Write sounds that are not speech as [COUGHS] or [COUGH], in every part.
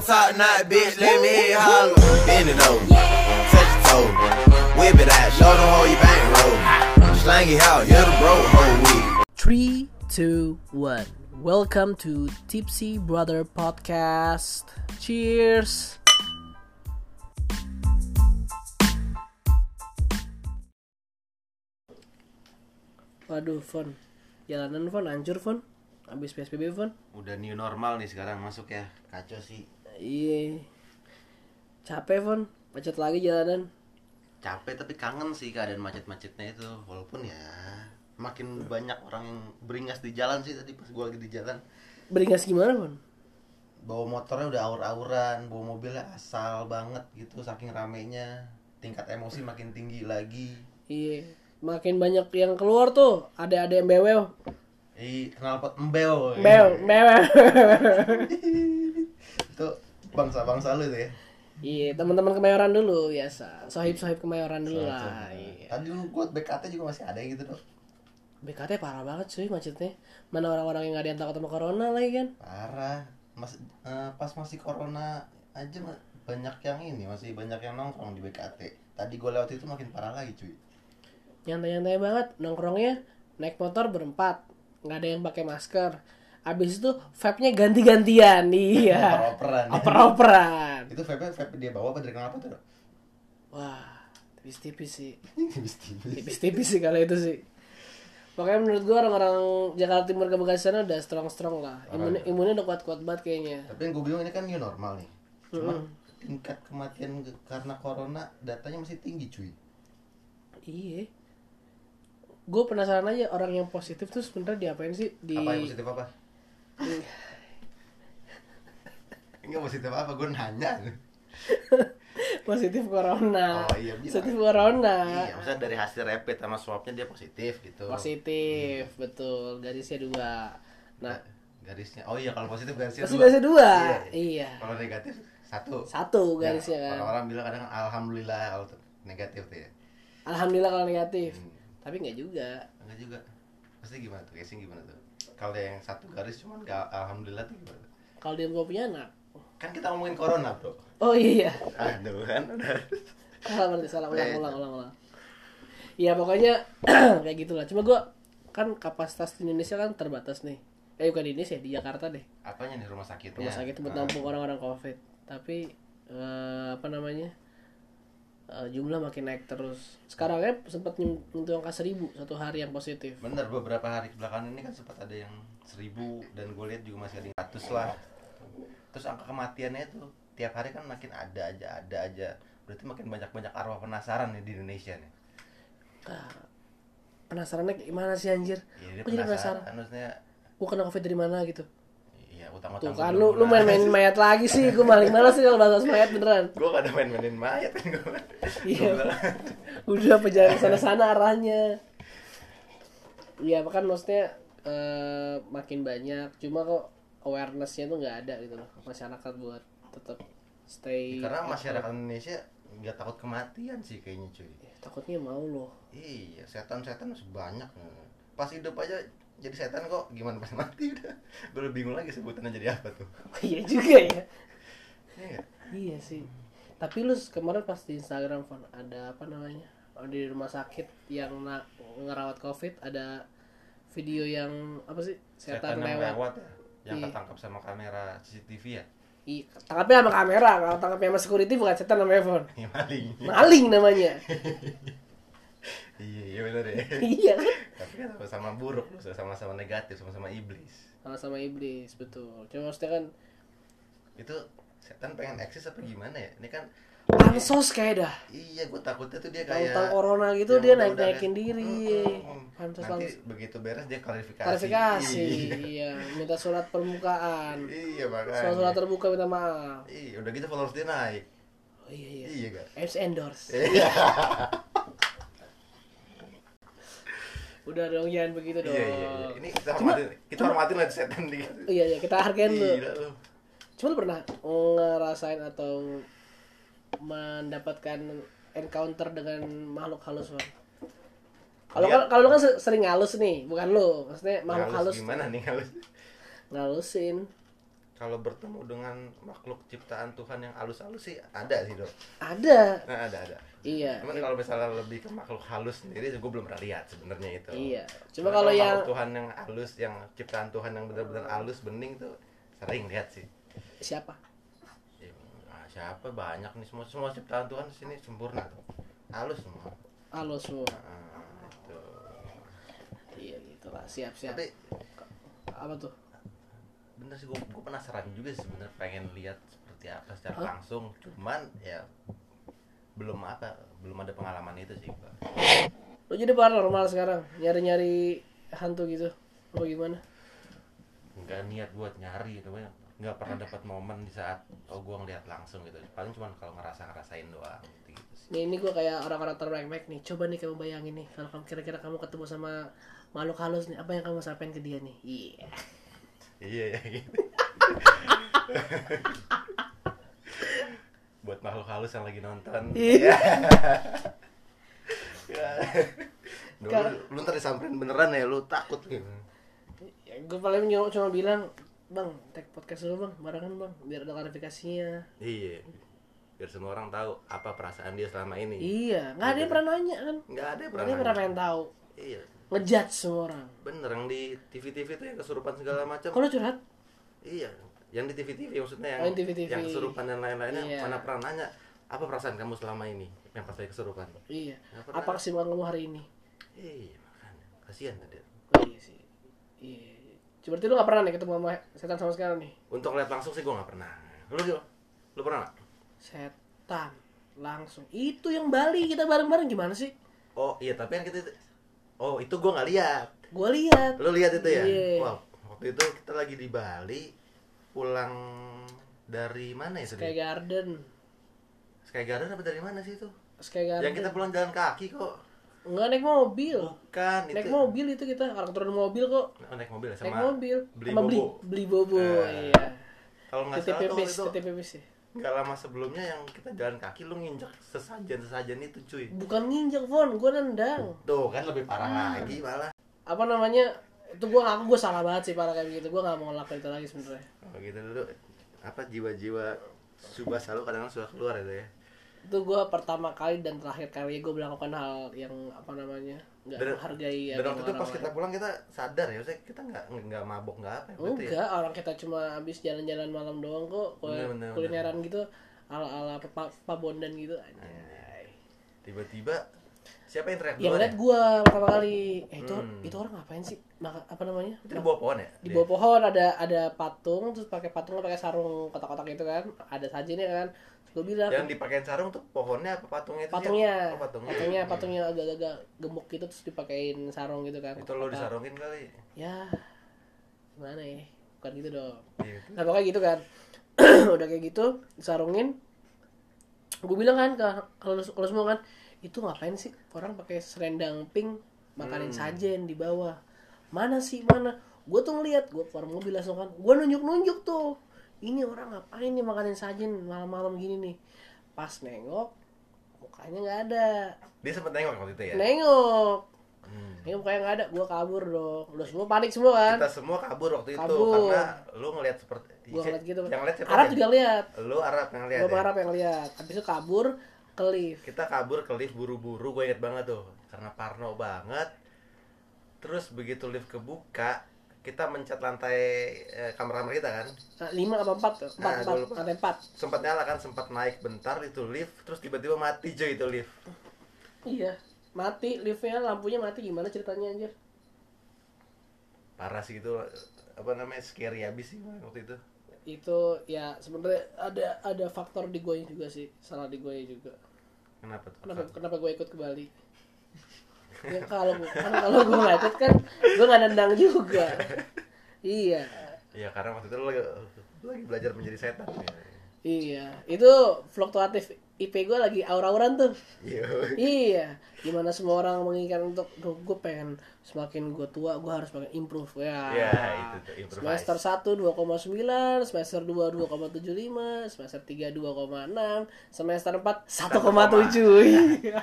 top knot, bitch, let me hear holler. Bend it over, touch your toe, whip it out, show them how you bankroll. Slang it out, you're the broke hoe week. 3, 2, 1. Welcome to Tipsy Brother Podcast. Cheers! Waduh, Fon. Jalanan, Fon. Hancur, Fon. Habis PSBB, Fon. udah new normal nih sekarang masuk ya kacau sih Iya. Capek, Fon. Macet lagi jalanan. capek tapi kangen sih keadaan macet-macetnya itu walaupun ya makin banyak orang yang beringas di jalan sih tadi pas gua lagi di jalan Beringas gimana, Fon? bawa motornya udah aur-auran bawa mobilnya asal banget gitu saking ramenya tingkat emosi makin tinggi lagi Iya. Makin banyak yang keluar tuh. Ada-ada yang bewel. Ih, kenal pot embel Bewel, [LAUGHS] bewel. itu bangsa-bangsa lu tuh ya Iya, teman-teman kemayoran dulu biasa. Sohib-sohib kemayoran dulu lah. Iya. tadi lu gua BKT juga masih ada gitu dong BKT parah banget cuy macetnya. Mana orang-orang yang gak ada yang takut sama corona lagi kan? parah mas eh, pas masih corona aja banyak yang ini masih banyak yang nongkrong di BKT tadi gue lewat itu makin parah lagi cuy Nyantai-nyantai banget nongkrongnya naik motor berempat, nggak ada yang pakai masker. Abis itu vape-nya ganti-gantian, [LAUGHS] iya. Oper-operan. Oper-operan. itu vape vape dia bawa apa dari kenapa tuh Wah, tipis-tipis sih. [LAUGHS] tipis-tipis Tipis-tipis sih kalau itu sih. Pokoknya menurut gua orang-orang Jakarta Timur ke Bekasi sana udah strong-strong lah. Imunnya, imunnya udah kuat-kuat banget kayaknya. tapi yang gue bingung ini kan new normal nih cuma tingkat kematian karena corona datanya masih tinggi cuy Iya. Gue penasaran aja orang yang positif tuh sebenarnya diapain sih di apa yang positif apa Enggak positif apa gue nanya positif corona. Oh, iya, positif corona. iya maksudnya dari hasil rapid sama swabnya dia positif gitu Positif, betul. Garisnya dua. Nah, garisnya oh iya kalau positif garisnya pasti dua. garisnya dua. Iya. Iya. kalau negatif satu Satu Ya, garisnya kan. Orang-orang bilang kadang alhamdulillah kalau negatif tuh ya. Alhamdulillah kalau negatif. Hmm. Tapi nggak juga. Enggak juga. Pasti gimana tuh? Casing gimana tuh? Kalau yang satu garis cuman gak alhamdulillah tuh gimana? Kalau dia gak punya anak. Kan kita ngomongin corona, Bro. Oh iya. Aduh kan. salah berarti salah ulang ulang ulang ulang ya pokoknya [CLEARS THROAT] kayak gitulah cuma gua kan kapasitas di Indonesia kan terbatas nih eh bukan di Indonesia di Jakarta deh Apanya nih rumah sakitnya? rumah sakit buat Ah, nampung orang-orang covid tapi eh, apa namanya eh, jumlah makin naik terus sekarang kan sempat nyentuh angka seribu satu hari yang positif Bener beberapa hari belakangan ini kan sempat ada yang seribu dan gue lihat juga masih ada yang ratus lah. Terus angka kematiannya tuh tiap hari kan makin ada aja ada aja. Berarti makin banyak banyak arwah penasaran nih di Indonesia nih. Nah, penasarannya gimana sih anjir Iya dia Gua jadi penasaran. penasaran Maksudnya gua kena covid dari mana gitu utang-utang. tuh kan lu lu main-main mayat lagi sih. Gua paling malas sih kalau bahas mayat beneran. Gue gak ada main-mainin mayat kan gue Iya. udah pejalan sana-sana arahnya. Iya kan maksudnya eh, makin banyak. Cuma kok awarenessnya tuh nggak ada gitu loh. Masyarakat buat tetap stay karena masyarakat Indonesia nggak takut kematian sih kayaknya cuy. Eh, takutnya mau loh. Iya setan-setan masih banyak. Pas hidup aja jadi setan kok gimana pas mati udah. Gue udah bingung lagi sebutannya jadi apa tuh. [LAUGHS] Iya juga ya. Iya iya sih. Tapi lu kemarin pas di Instagram Fon, ada apa namanya? Oh, di rumah sakit yang na- ngerawat covid ada video yang apa sih? Setan, yang lewat. ya? Yang Iya. ketangkap sama kamera CCTV ya? Ih, tangkapnya sama kamera, kalau tangkapnya sama security bukan setan namanya phone. [LAUGHS] Yang maling. Maling namanya. [LAUGHS] iya iya benar ya [LAUGHS] iya kan? tapi kan sama-sama buruk sama-sama negatif sama-sama iblis Sama-sama iblis, betul. Cuma maksudnya kan itu setan pengen eksis apa gimana ya ini kan pansos kayak dah. Iya, gue takutnya tuh dia kayak Tentang corona gitu dia naik-naikin udah- diri. Pantes Nanti pantes. begitu beres dia klarifikasi. Klarifikasi, Iya, iya. Minta surat permukaan. iya makanya. Surat-surat terbuka minta maaf. Iya, udah gitu followers dia naik. Oh iya iya. Iya kan? Ads endorse. Iya. [LAUGHS] Udah dong jangan begitu dong. Iya, iya, iya. Ini kita hormatin, kita hormatin lah setan dikit. Iya iya kita hargain lu. Cuma lu pernah ngerasain atau mendapatkan encounter dengan makhluk halus Bang? Kalau kan kalau lu kan se- sering ngalus nih, bukan lu. Maksudnya makhluk halus, Halus gimana nih halus? ngalusin. Kalau bertemu dengan makhluk ciptaan Tuhan yang halus-halus sih ada sih dok. Ada. Nah ada ada. Iya. Cuman kalau misalnya lebih ke makhluk halus sendiri gue belum pernah lihat sebenarnya itu. Iya. Cuma kalau yang Tuhan yang halus yang ciptaan Tuhan yang benar-benar halus bening tuh sering lihat sih. Siapa? Ya, ah, siapa? Banyak nih. Semua semua ciptaan Tuhan di sini sempurna tuh. Halus semua. Halo semua. Ah, itu iya gitu lah siap siap. Tapi apa tuh bener sih gue, gue penasaran juga sih sebenarnya pengen lihat seperti apa secara langsung cuman ya belum apa belum ada pengalaman itu sih Pak. lo jadi paranormal sekarang nyari nyari hantu gitu apa gimana nggak niat buat nyari gitu ya nggak pernah dapat momen di saat oh gue ngeliat langsung gitu paling cuman kalau ngerasa ngerasain doang gitu, gitu sih Nih, ini gue kayak orang-orang terbaik nih. Coba nih kamu bayangin nih, kalau kira-kira kamu ketemu sama makhluk halus nih, apa yang kamu sampaikan ke dia nih? Iya. Iya ya gitu buat makhluk halus yang lagi nonton. Iya. ya. Duh, lu, lu ntar disamperin beneran ya lu takut. Gitu Ya, gue paling cuma, cuma bilang, bang, tag podcast dulu bang, barengan bang, biar ada klarifikasinya. iya. Biar semua orang tahu apa perasaan dia selama ini. Iya, nggak ada yang pernah nanya kan? nggak ada yang pernah pernah pengen tahu. iya Ngejudge semua orang. bener yang di TV TV tuh yang kesurupan segala macam Kalau curhat, iya yang di TV TV maksudnya yang Oh, yang TV-TV. yang kesurupan dan lain-lainnya Iya. mana pernah nanya apa perasaan kamu selama ini yang pas lagi kesurupan iya. Apa kesibukan kamu hari ini? iya makanya kasihan tadi Oh, iya sih. Iya. Cuma berarti lu gak pernah nih ketemu sama setan sama sekali nih? untuk lihat langsung sih gue nggak pernah lu lu pernah nggak Setan langsung. Itu yang Bali kita bareng-bareng gimana sih? oh iya tapi kan kita oh itu gue nggak lihat Gue lihat. lu lihat itu ya Iya. wow waktu itu kita lagi di Bali pulang dari mana ya Sky Garden. Sky Garden apa dari mana sih itu Sky Garden. yang kita pulang jalan kaki kok Enggak naik mobil. bukan Naik itu mobil itu kita orang turun mobil kok. Oh, naik mobil ya, Naik sama mobil. beli Sama beli bobo beli bobo. Eh, iya. kalau nggak salah tuh itu TTP sih. Nggak lama sebelumnya yang kita jalan kaki lu nginjak sesajen sesajen itu cuy Bukan nginjek, Von. Gue nendang. tuh kan lebih parah Hmm. lagi malah Apa namanya? Itu gue ngaku gue salah banget sih parah kayak gitu. Gue gak mau ngelakuin itu lagi sebenarnya. oh gitu dulu apa jiwa-jiwa subah selalu kadang suka keluar itu ya Itu gue pertama kali dan terakhir kali gue melakukan hal yang apa namanya nggak Dan- menghargai dan waktu itu orang pas kita pulang kita sadar ya maksudnya kita nggak nggak mabok nggak apa ya ya Enggak, orang kita cuma habis jalan-jalan malam doang kok. Kul- Bener, bener, kulineran gitu ala-ala Pak pa Bondan gitu anjay. tiba-tiba siapa yang teriak Yang lihat ya? gua pertama kali. Eh, itu Hmm. itu orang ngapain sih? Maka, apa namanya? itu di bawah pohon ya Di bawah pohon ada ada patung terus pakai patungnya pakai sarung kotak-kotak gitu kan. Ada sajinya kan. Gua bilang yang dipakein sarung tuh pohonnya apa patungnya itu patungnya, oh, patungnya patungnya patungnya agak-agak gemuk gitu terus dipakein sarung gitu kan. itu lo kotak-kotak. disarungin kali Ya. Gimana ya? Bukan gitu dong. Iya. Nah pokoknya gitu kan [CLEARS THROAT] Udah kayak gitu Sarungin Gue bilang kan kalau kalau semua kan Itu ngapain sih orang pakai selendang pink Makanin Hmm. sajen di bawah Mana sih mana Gue tuh ngeliat Gue keluar mobil langsung kan Gue nunjuk-nunjuk tuh Ini orang ngapain nih makanin sajen Malam-malam gini nih? Pas nengok Mukanya nggak ada. Dia sempet nengok waktu itu ya? Nengok. Hmm. Nengok mukanya nggak ada. Gue kabur dong. Lu semua panik semua kan? Kita semua kabur waktu itu Kabur. karena lu ngelihat seperti Gue ngeliat gitu. yang ngeliat siapa Arab juga lihat lu Arab yang lihat Gue ya? Arab yang lihat Habis itu kabur ke lift. Kita kabur ke lift buru-buru gue inget banget tuh. Karena parno banget. Terus begitu lift kebuka kita mencet lantai eh, kamar-kamar kita kan Nah, lima apa empat tuh? Empat, Nah, empat, lupa. lantai empat. sempat nyala kan sempat naik bentar itu lift terus tiba-tiba mati cuy itu lift Iya, mati liftnya lampunya mati gimana ceritanya anjir? parah sih gitu apa namanya scary abis sih waktu itu Itu ya sebenarnya ada ada faktor di gue juga sih, salah di gue juga. kenapa tuh Kenapa kenapa gue ikut ke Bali? Ya kalau kan kalau gue ikut kan gue nggak nendang juga. iya. Iya karena waktu itu lu lagi, lagi belajar menjadi setan ya. Iya, itu fluktuatif IP gue lagi aura-auran tuh. Iya. iya, gimana semua orang menginginkan untuk, duh, gue pengen semakin gue tua, gue harus makin improve ya. Ya, itu tuh, improvise. Semester 1 2,9, semester 2 2,75, semester 3 2,6, semester 4 1,7.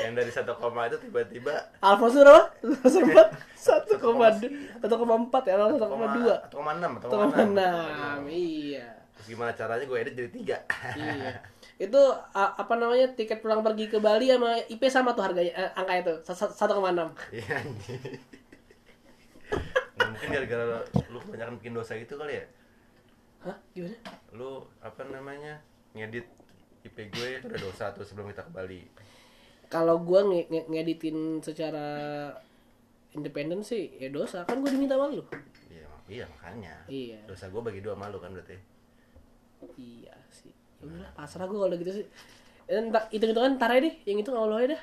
Yang dari satu koma itu tiba-tiba Alfonso berapa? [LAUGHS] Sempat satu koma satu koma empat ya, satu koma dua, satu koma enam satu koma enam, iya. terus gimana caranya gue edit jadi tiga Iya. [LAUGHS] Itu apa namanya tiket pulang pergi ke Bali sama IP sama tuh harganya eh, angka itu satu koma enam. iya mungkin gara-gara lu kebanyakan bikin dosa gitu kali ya Hah? Gimana? lu apa namanya ngedit IP gue itu udah dosa tuh sebelum kita ke Bali Kalau gua nge- nge- ngeditin secara independen sih ya dosa kan gua diminta sama lu. iya iya makanya Iya. dosa gue bagi dua malu kan berarti Iya sih. Ya udah pasrah gua kalau gitu sih. Dan tak hitung hitungan ntar aja deh, yang itu nggak aja dah.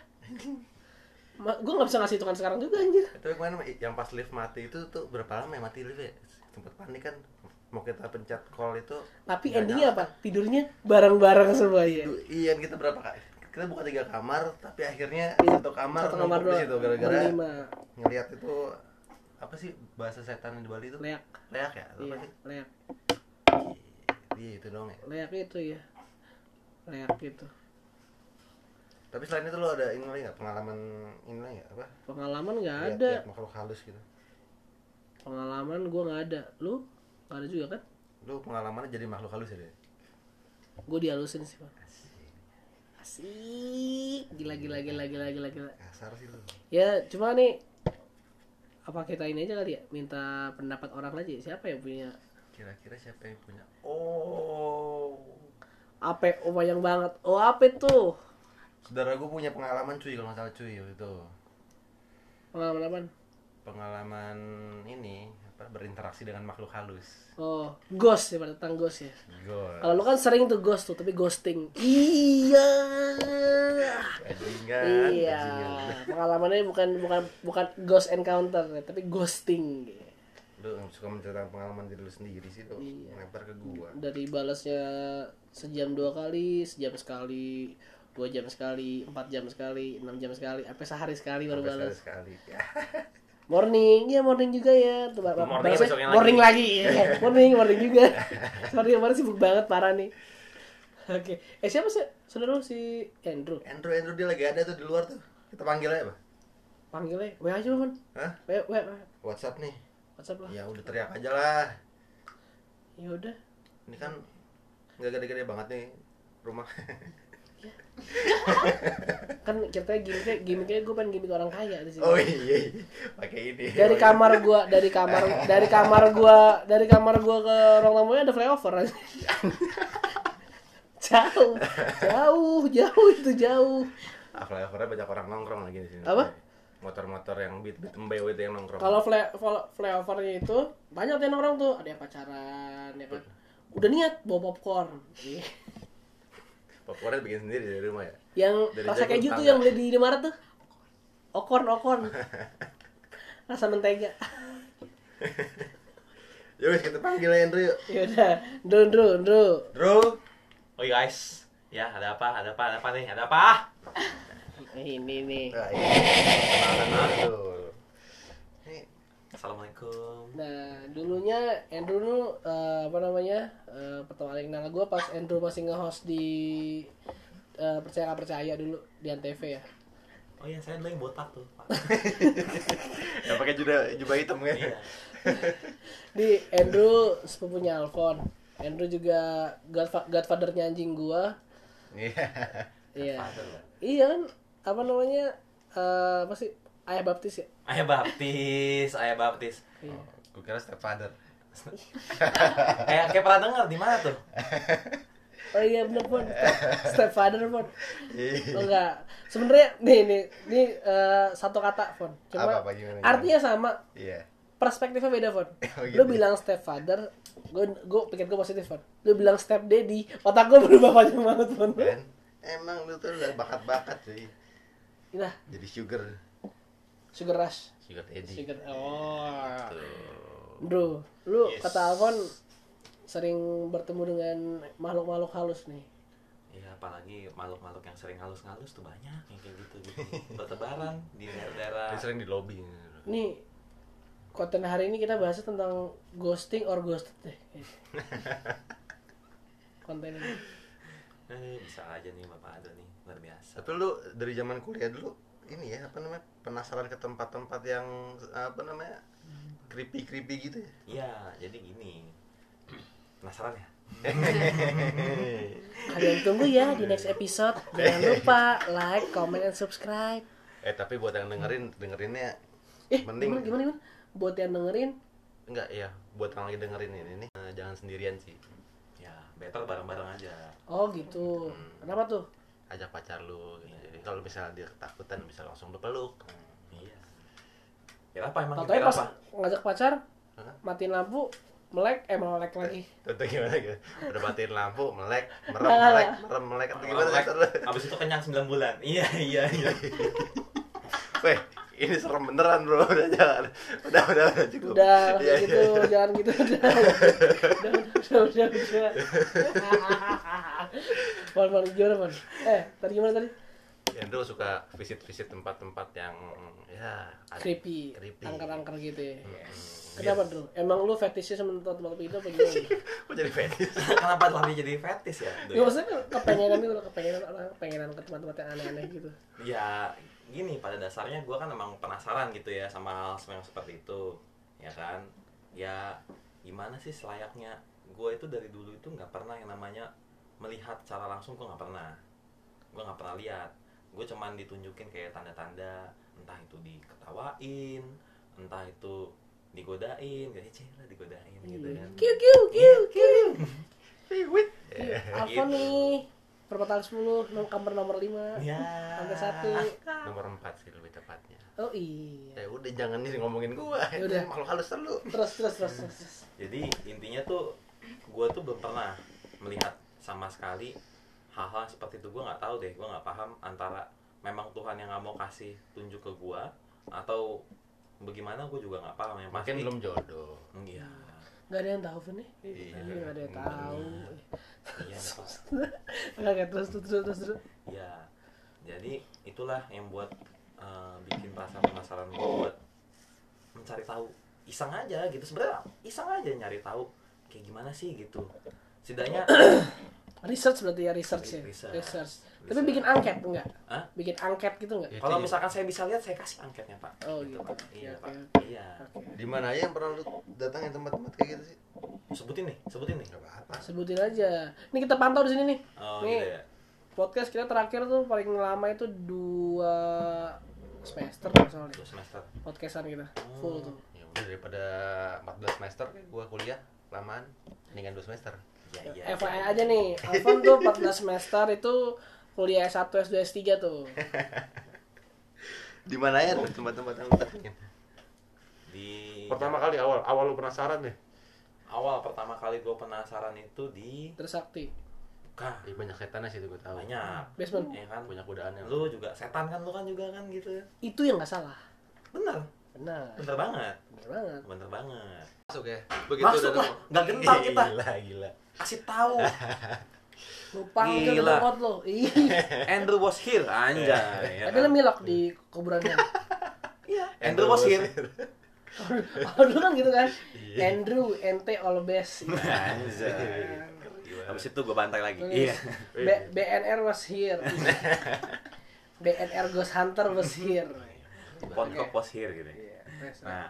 Ma, gue nggak bisa ngasih hitungan sekarang juga anjir. Tapi kemarin yang pas lift mati itu tuh berapa lama ya mati lift ya? Sempet panik kan mau kita pencet call itu Tapi endingnya nyala. apa? Tidurnya bareng-bareng semuanya. Duh, Iya kita berapa kali? Kita buka tiga kamar tapi akhirnya Iya, satu kamar Satu kamar di doang. situ gara-gara ngelihat itu apa sih bahasa setan di Bali itu? Leak. Leak ya? Atau Iya, apa sih? leak. Iya itu dong ya. Leak itu ya. Leak itu. Tapi selain itu lo ada ini lagi nggak pengalaman ini lagi apa? Pengalaman nggak ada. lihat makhluk halus gitu. Pengalaman gua nggak ada. Lu nggak ada juga kan? Lu pengalamannya jadi makhluk halus ya deh? Gue dihalusin sih, Bang. Asik. Gila gila gila gila gila gila. Kasar sih lu. Ya, cuma nih apa kita ini aja kali ya minta pendapat orang aja siapa yang punya Kira-kira siapa yang punya? Oh. apa oh bayang banget oh apa tuh Saudara gue punya pengalaman cuy kalau nggak salah cuy itu pengalaman apa pengalaman ini berinteraksi dengan makhluk halus. oh ghost ya pada tentang ghost ya Gol. kalau lu kan sering tuh ghost tuh tapi ghosting iya Bajingan. iya bajingan. pengalamannya bukan bukan bukan ghost encounter ya, tapi ghosting Lu suka menceritakan pengalaman diri lu sendiri sih lu Iya. lempar ke gua. dari balasnya sejam dua kali sejam sekali dua jam sekali empat jam sekali enam jam sekali sampai sehari sekali baru balas sekali sekali. [LAUGHS] Morning ya morning juga ya tuh Morning balasnya besoknya morning lagi, [LAUGHS] Iya, morning morning juga [LAUGHS] sorry kemarin sibuk banget parah nih [LAUGHS] oke eh siapa sih saudara si Andrew Andrew Andrew dia lagi ada tuh di luar tuh. Kita panggil aja, Pak. panggilnya wa aja man Hah? wa wa wa. WhatsApp nih. whatsapp lah Ya udah teriak aja lah. ya udah Ini kan nggak gede-gede banget nih rumah. [LAUGHS] kan ceritanya gimmicknya gimmicknya gue pengen gimmick orang kaya di sini oh iya. iya. Pakai ini. dari Oh, iya. kamar gua dari kamar dari kamar gua dari kamar gua ke ruang tamunya ada flyover [LAUGHS] jauh jauh jauh itu jauh Ah, flyovernya banyak orang nongkrong lagi di sini. Apa? Motor-motor yang beat beat embeo itu yang nongkrong. kalau fly, fly- flyovernya itu banyak yang orang tuh ada yang pacaran ya kan udah niat bawa popcorn. [LAUGHS] Popcornnya bikin sendiri dari rumah ya. yang Dari rasa keju tuh yang beli di Indomaret tuh okon okon [LAUGHS] rasa mentega [LAUGHS] Yuk kita panggil aja Andrew yuk. yaudah Ndro Ndro Ndro Bro. Oh iya guys, ya ada apa? Ada apa? Ada apa nih? Ada apa? [LAUGHS] ini nih Nah, ini kenalan. Assalamualaikum. Nah, dulunya Andrew tuh eh, apa namanya? eh, pertama kali kenal gue pas Andrew masih nge-host di eh, percaya nggak percaya dulu di Antv ya. Oh iya, saya dulu yang botak tuh. Pak. [LAUGHS] yang pakai jubah jubah hitam kan? iya. [LAUGHS] Di Andrew sepupunya Alfon. Andrew juga godfa- godfather-nya anjing gua. Iya. Iya. Iya kan apa namanya? eh, apa sih? Ayah baptis ya? Ayah baptis, ayah baptis. Iya. Gue kira stepfather. [LAUGHS] Kayak kayak pernah denger di mana tuh? [LAUGHS] Oh iya bener pun. Stepfather pun. Iya. Oh enggak. Sebenarnya nih nih ini eh, satu kata Fon. Cuma Apa, apa, gimana, artinya sama, Iya. perspektifnya beda Fon. [LAUGHS] Oh, gitu. Lu bilang stepfather, gue gue pikir gue positif Fon. Lu bilang step daddy, otak gue berubah panjang banget. Ben, emang lu tuh udah bakat-bakat cuy. Nah, Jadi sugar. Sugar rush. Sugar daddy. Sugar. Oh. Tuh. Bro, lu Yes. kata Alfon sering bertemu dengan makhluk-makhluk halus nih. Iya, apalagi makhluk-makhluk yang sering halus-halus tuh banyak yang kayak gitu gitu. Bertebaran di daerah-daerah. Dia sering di lobby. Nih konten hari ini kita bahas tentang ghosting or ghosted deh. [LAUGHS] konten ini. eh bisa aja nih bapak ada nih luar biasa Tapi lu dari zaman kuliah dulu ini ya apa namanya penasaran ke tempat-tempat yang apa namanya creepy creepy gitu ya? iya jadi gini penasaran ya [LAUGHS] Kalian tunggu ya di next episode. Jangan lupa like, comment, and subscribe. eh tapi buat yang dengerin dengerinnya Eh, Mending- gimana, gimana, gimana? Buat yang dengerin, enggak ya buat yang lagi dengerin ini nih eh, jangan sendirian sih ya better bareng-bareng aja oh gitu. Kenapa tuh? ajak pacar lu gitu. Jadi kalau misalnya dia ketakutan bisa langsung lu peluk iya ya apa emang Tau-tau kira pas apa ngajak pacar, Hah? matiin lampu, melek, eh melek lagi. Tentu gimana gitu udah matiin lampu melek merem nggak, melek merem melek atau gimana Melek, abis itu kenyang 9 bulan [LAUGHS] iya iya iya Weh, ini serem beneran bro [LAUGHS] udah jangan udah udah udah cukup Udah, Iya, gitu, iya, iya. jangan gitu. [LAUGHS] Udah, udah, udah, udah, udah. Gimana, Pan? Eh, tadi gimana tadi? ya Andrew suka visit-visit tempat-tempat yang ya Creepy, creepy. angker-angker gitu ya. Hmm, Kenapa, Bro? Emang lu fetishnya sama tempat-tempat itu apa gimana? [LAUGHS] kok jadi fetish? [LAUGHS] Kenapa lari jadi fetis ya? Ya maksudnya kepengenan itu, kepengenan orang kepengenan ke tempat-tempat yang aneh-aneh gitu. ya gini pada dasarnya gue kan emang penasaran gitu ya sama hal yang seperti itu ya kan? Ya gimana sih selayaknya? Gue itu dari dulu itu nggak pernah yang namanya melihat secara langsung gue nggak pernah. Gue nggak pernah lihat gue cuman ditunjukin kayak tanda-tanda entah itu diketawain entah itu digodain kayak cila digodain gitu kan. Kiu kiu kiu kiu. [LAUGHS] Wit. Alfa nih perempatan 10 nom- kamar nomor 5 ya. sampai satu. Nomor 4 sih lebih tepatnya. Oh iya. Ya udah jangan nih ngomongin gua. Ya udah. makhluk halus lu. Terus terus terus terus, terus. jadi intinya tuh gue tuh belum pernah melihat sama sekali hal-hal seperti itu. Gue nggak tahu deh gue nggak paham antara memang Tuhan yang nggak mau kasih tunjuk ke gue atau bagaimana gue juga nggak paham. Yang makin pasti belum jodoh. Iya. Nggak ada yang tahu Vin nih. Iya. nggak ada yang tahu. iya nih, Pak. nggak terus terus terus terus terus. Iya. jadi itulah yang buat eh, bikin rasa penasaran gue buat mencari tahu. Iseng aja gitu. Sebenarnya iseng aja nyari tahu kayak gimana sih gitu. Setidaknya [COUGHS] research berarti ya research ya Research. research tapi bikin angket enggak Hah? bikin angket gitu enggak Kalau ya. misalkan saya bisa lihat, saya kasih angketnya pak. oh gitu Iya Oke, pak. oke. Iya. di mana aja yang pernah lu datangin tempat-tempat kayak gitu sih Sebutin nih, sebutin nih. nggak apa-apa sebutin aja ini kita pantau di sini nih Oh nih gitu ya. podcast kita terakhir tuh paling lama itu dua semester salah Dua semester. podcastan kita full tuh ya udah daripada 14 semester gua kuliah lamaan mendingan 2 semester Iya iya. FYI aja nih. Alfon tuh 14 semester itu kuliah S1 S2 S3 tuh. [LAUGHS] Di mana ya tempat-tempat yang Di pertama kali awal awal lu penasaran deh? Awal pertama kali gue penasaran itu di Trisakti. Kah, Ih, banyak setannya sih itu gua tahu. Banyak. basement. Ya kan? banyak godaannya Lu juga setan kan lu kan juga kan gitu. Ya. itu yang nggak salah. Bener, benar bener banget. benar banget. Bener banget. masuk ya? Masuk lah, nggak gentar kita. [LAUGHS] gila gila Kasih tahu. [LAUGHS] lupa Gila. ngot lo [LAUGHS] Ih. Andrew was here, anjay. ya ada kan? yang milok di kuburan kan [LAUGHS] Iya, Andrew was here. oh dulu kan gitu kan Iya. Andrew ente all best Anjay. Habis itu gue bantai lagi. Iya. B- BNR was here BNR Ghost Hunter was here Ponkok was here gitu. Iya. Nah,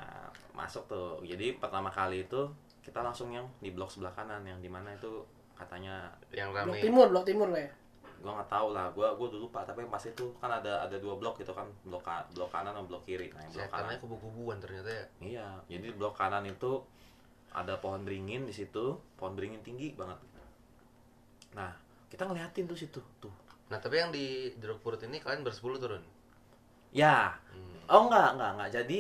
masuk tuh. Jadi pertama kali itu kita langsung yang di blok sebelah kanan yang di mana itu katanya yang blok rame. timur blok timur lah ya? Gua nggak tahu lah gua gua dulu pak tapi yang pas itu kan ada ada dua blok gitu kan blok ka- blok kanan dan blok kiri. Nah yang blok kanan setannya kubu-kubuan ternyata ya? Iya jadi blok kanan itu ada pohon beringin di situ pohon beringin tinggi banget. Nah kita ngeliatin tuh situ tuh. Nah tapi yang di jeruk purut ini kalian bersepuluh turun? Ya. Hmm. oh enggak enggak enggak jadi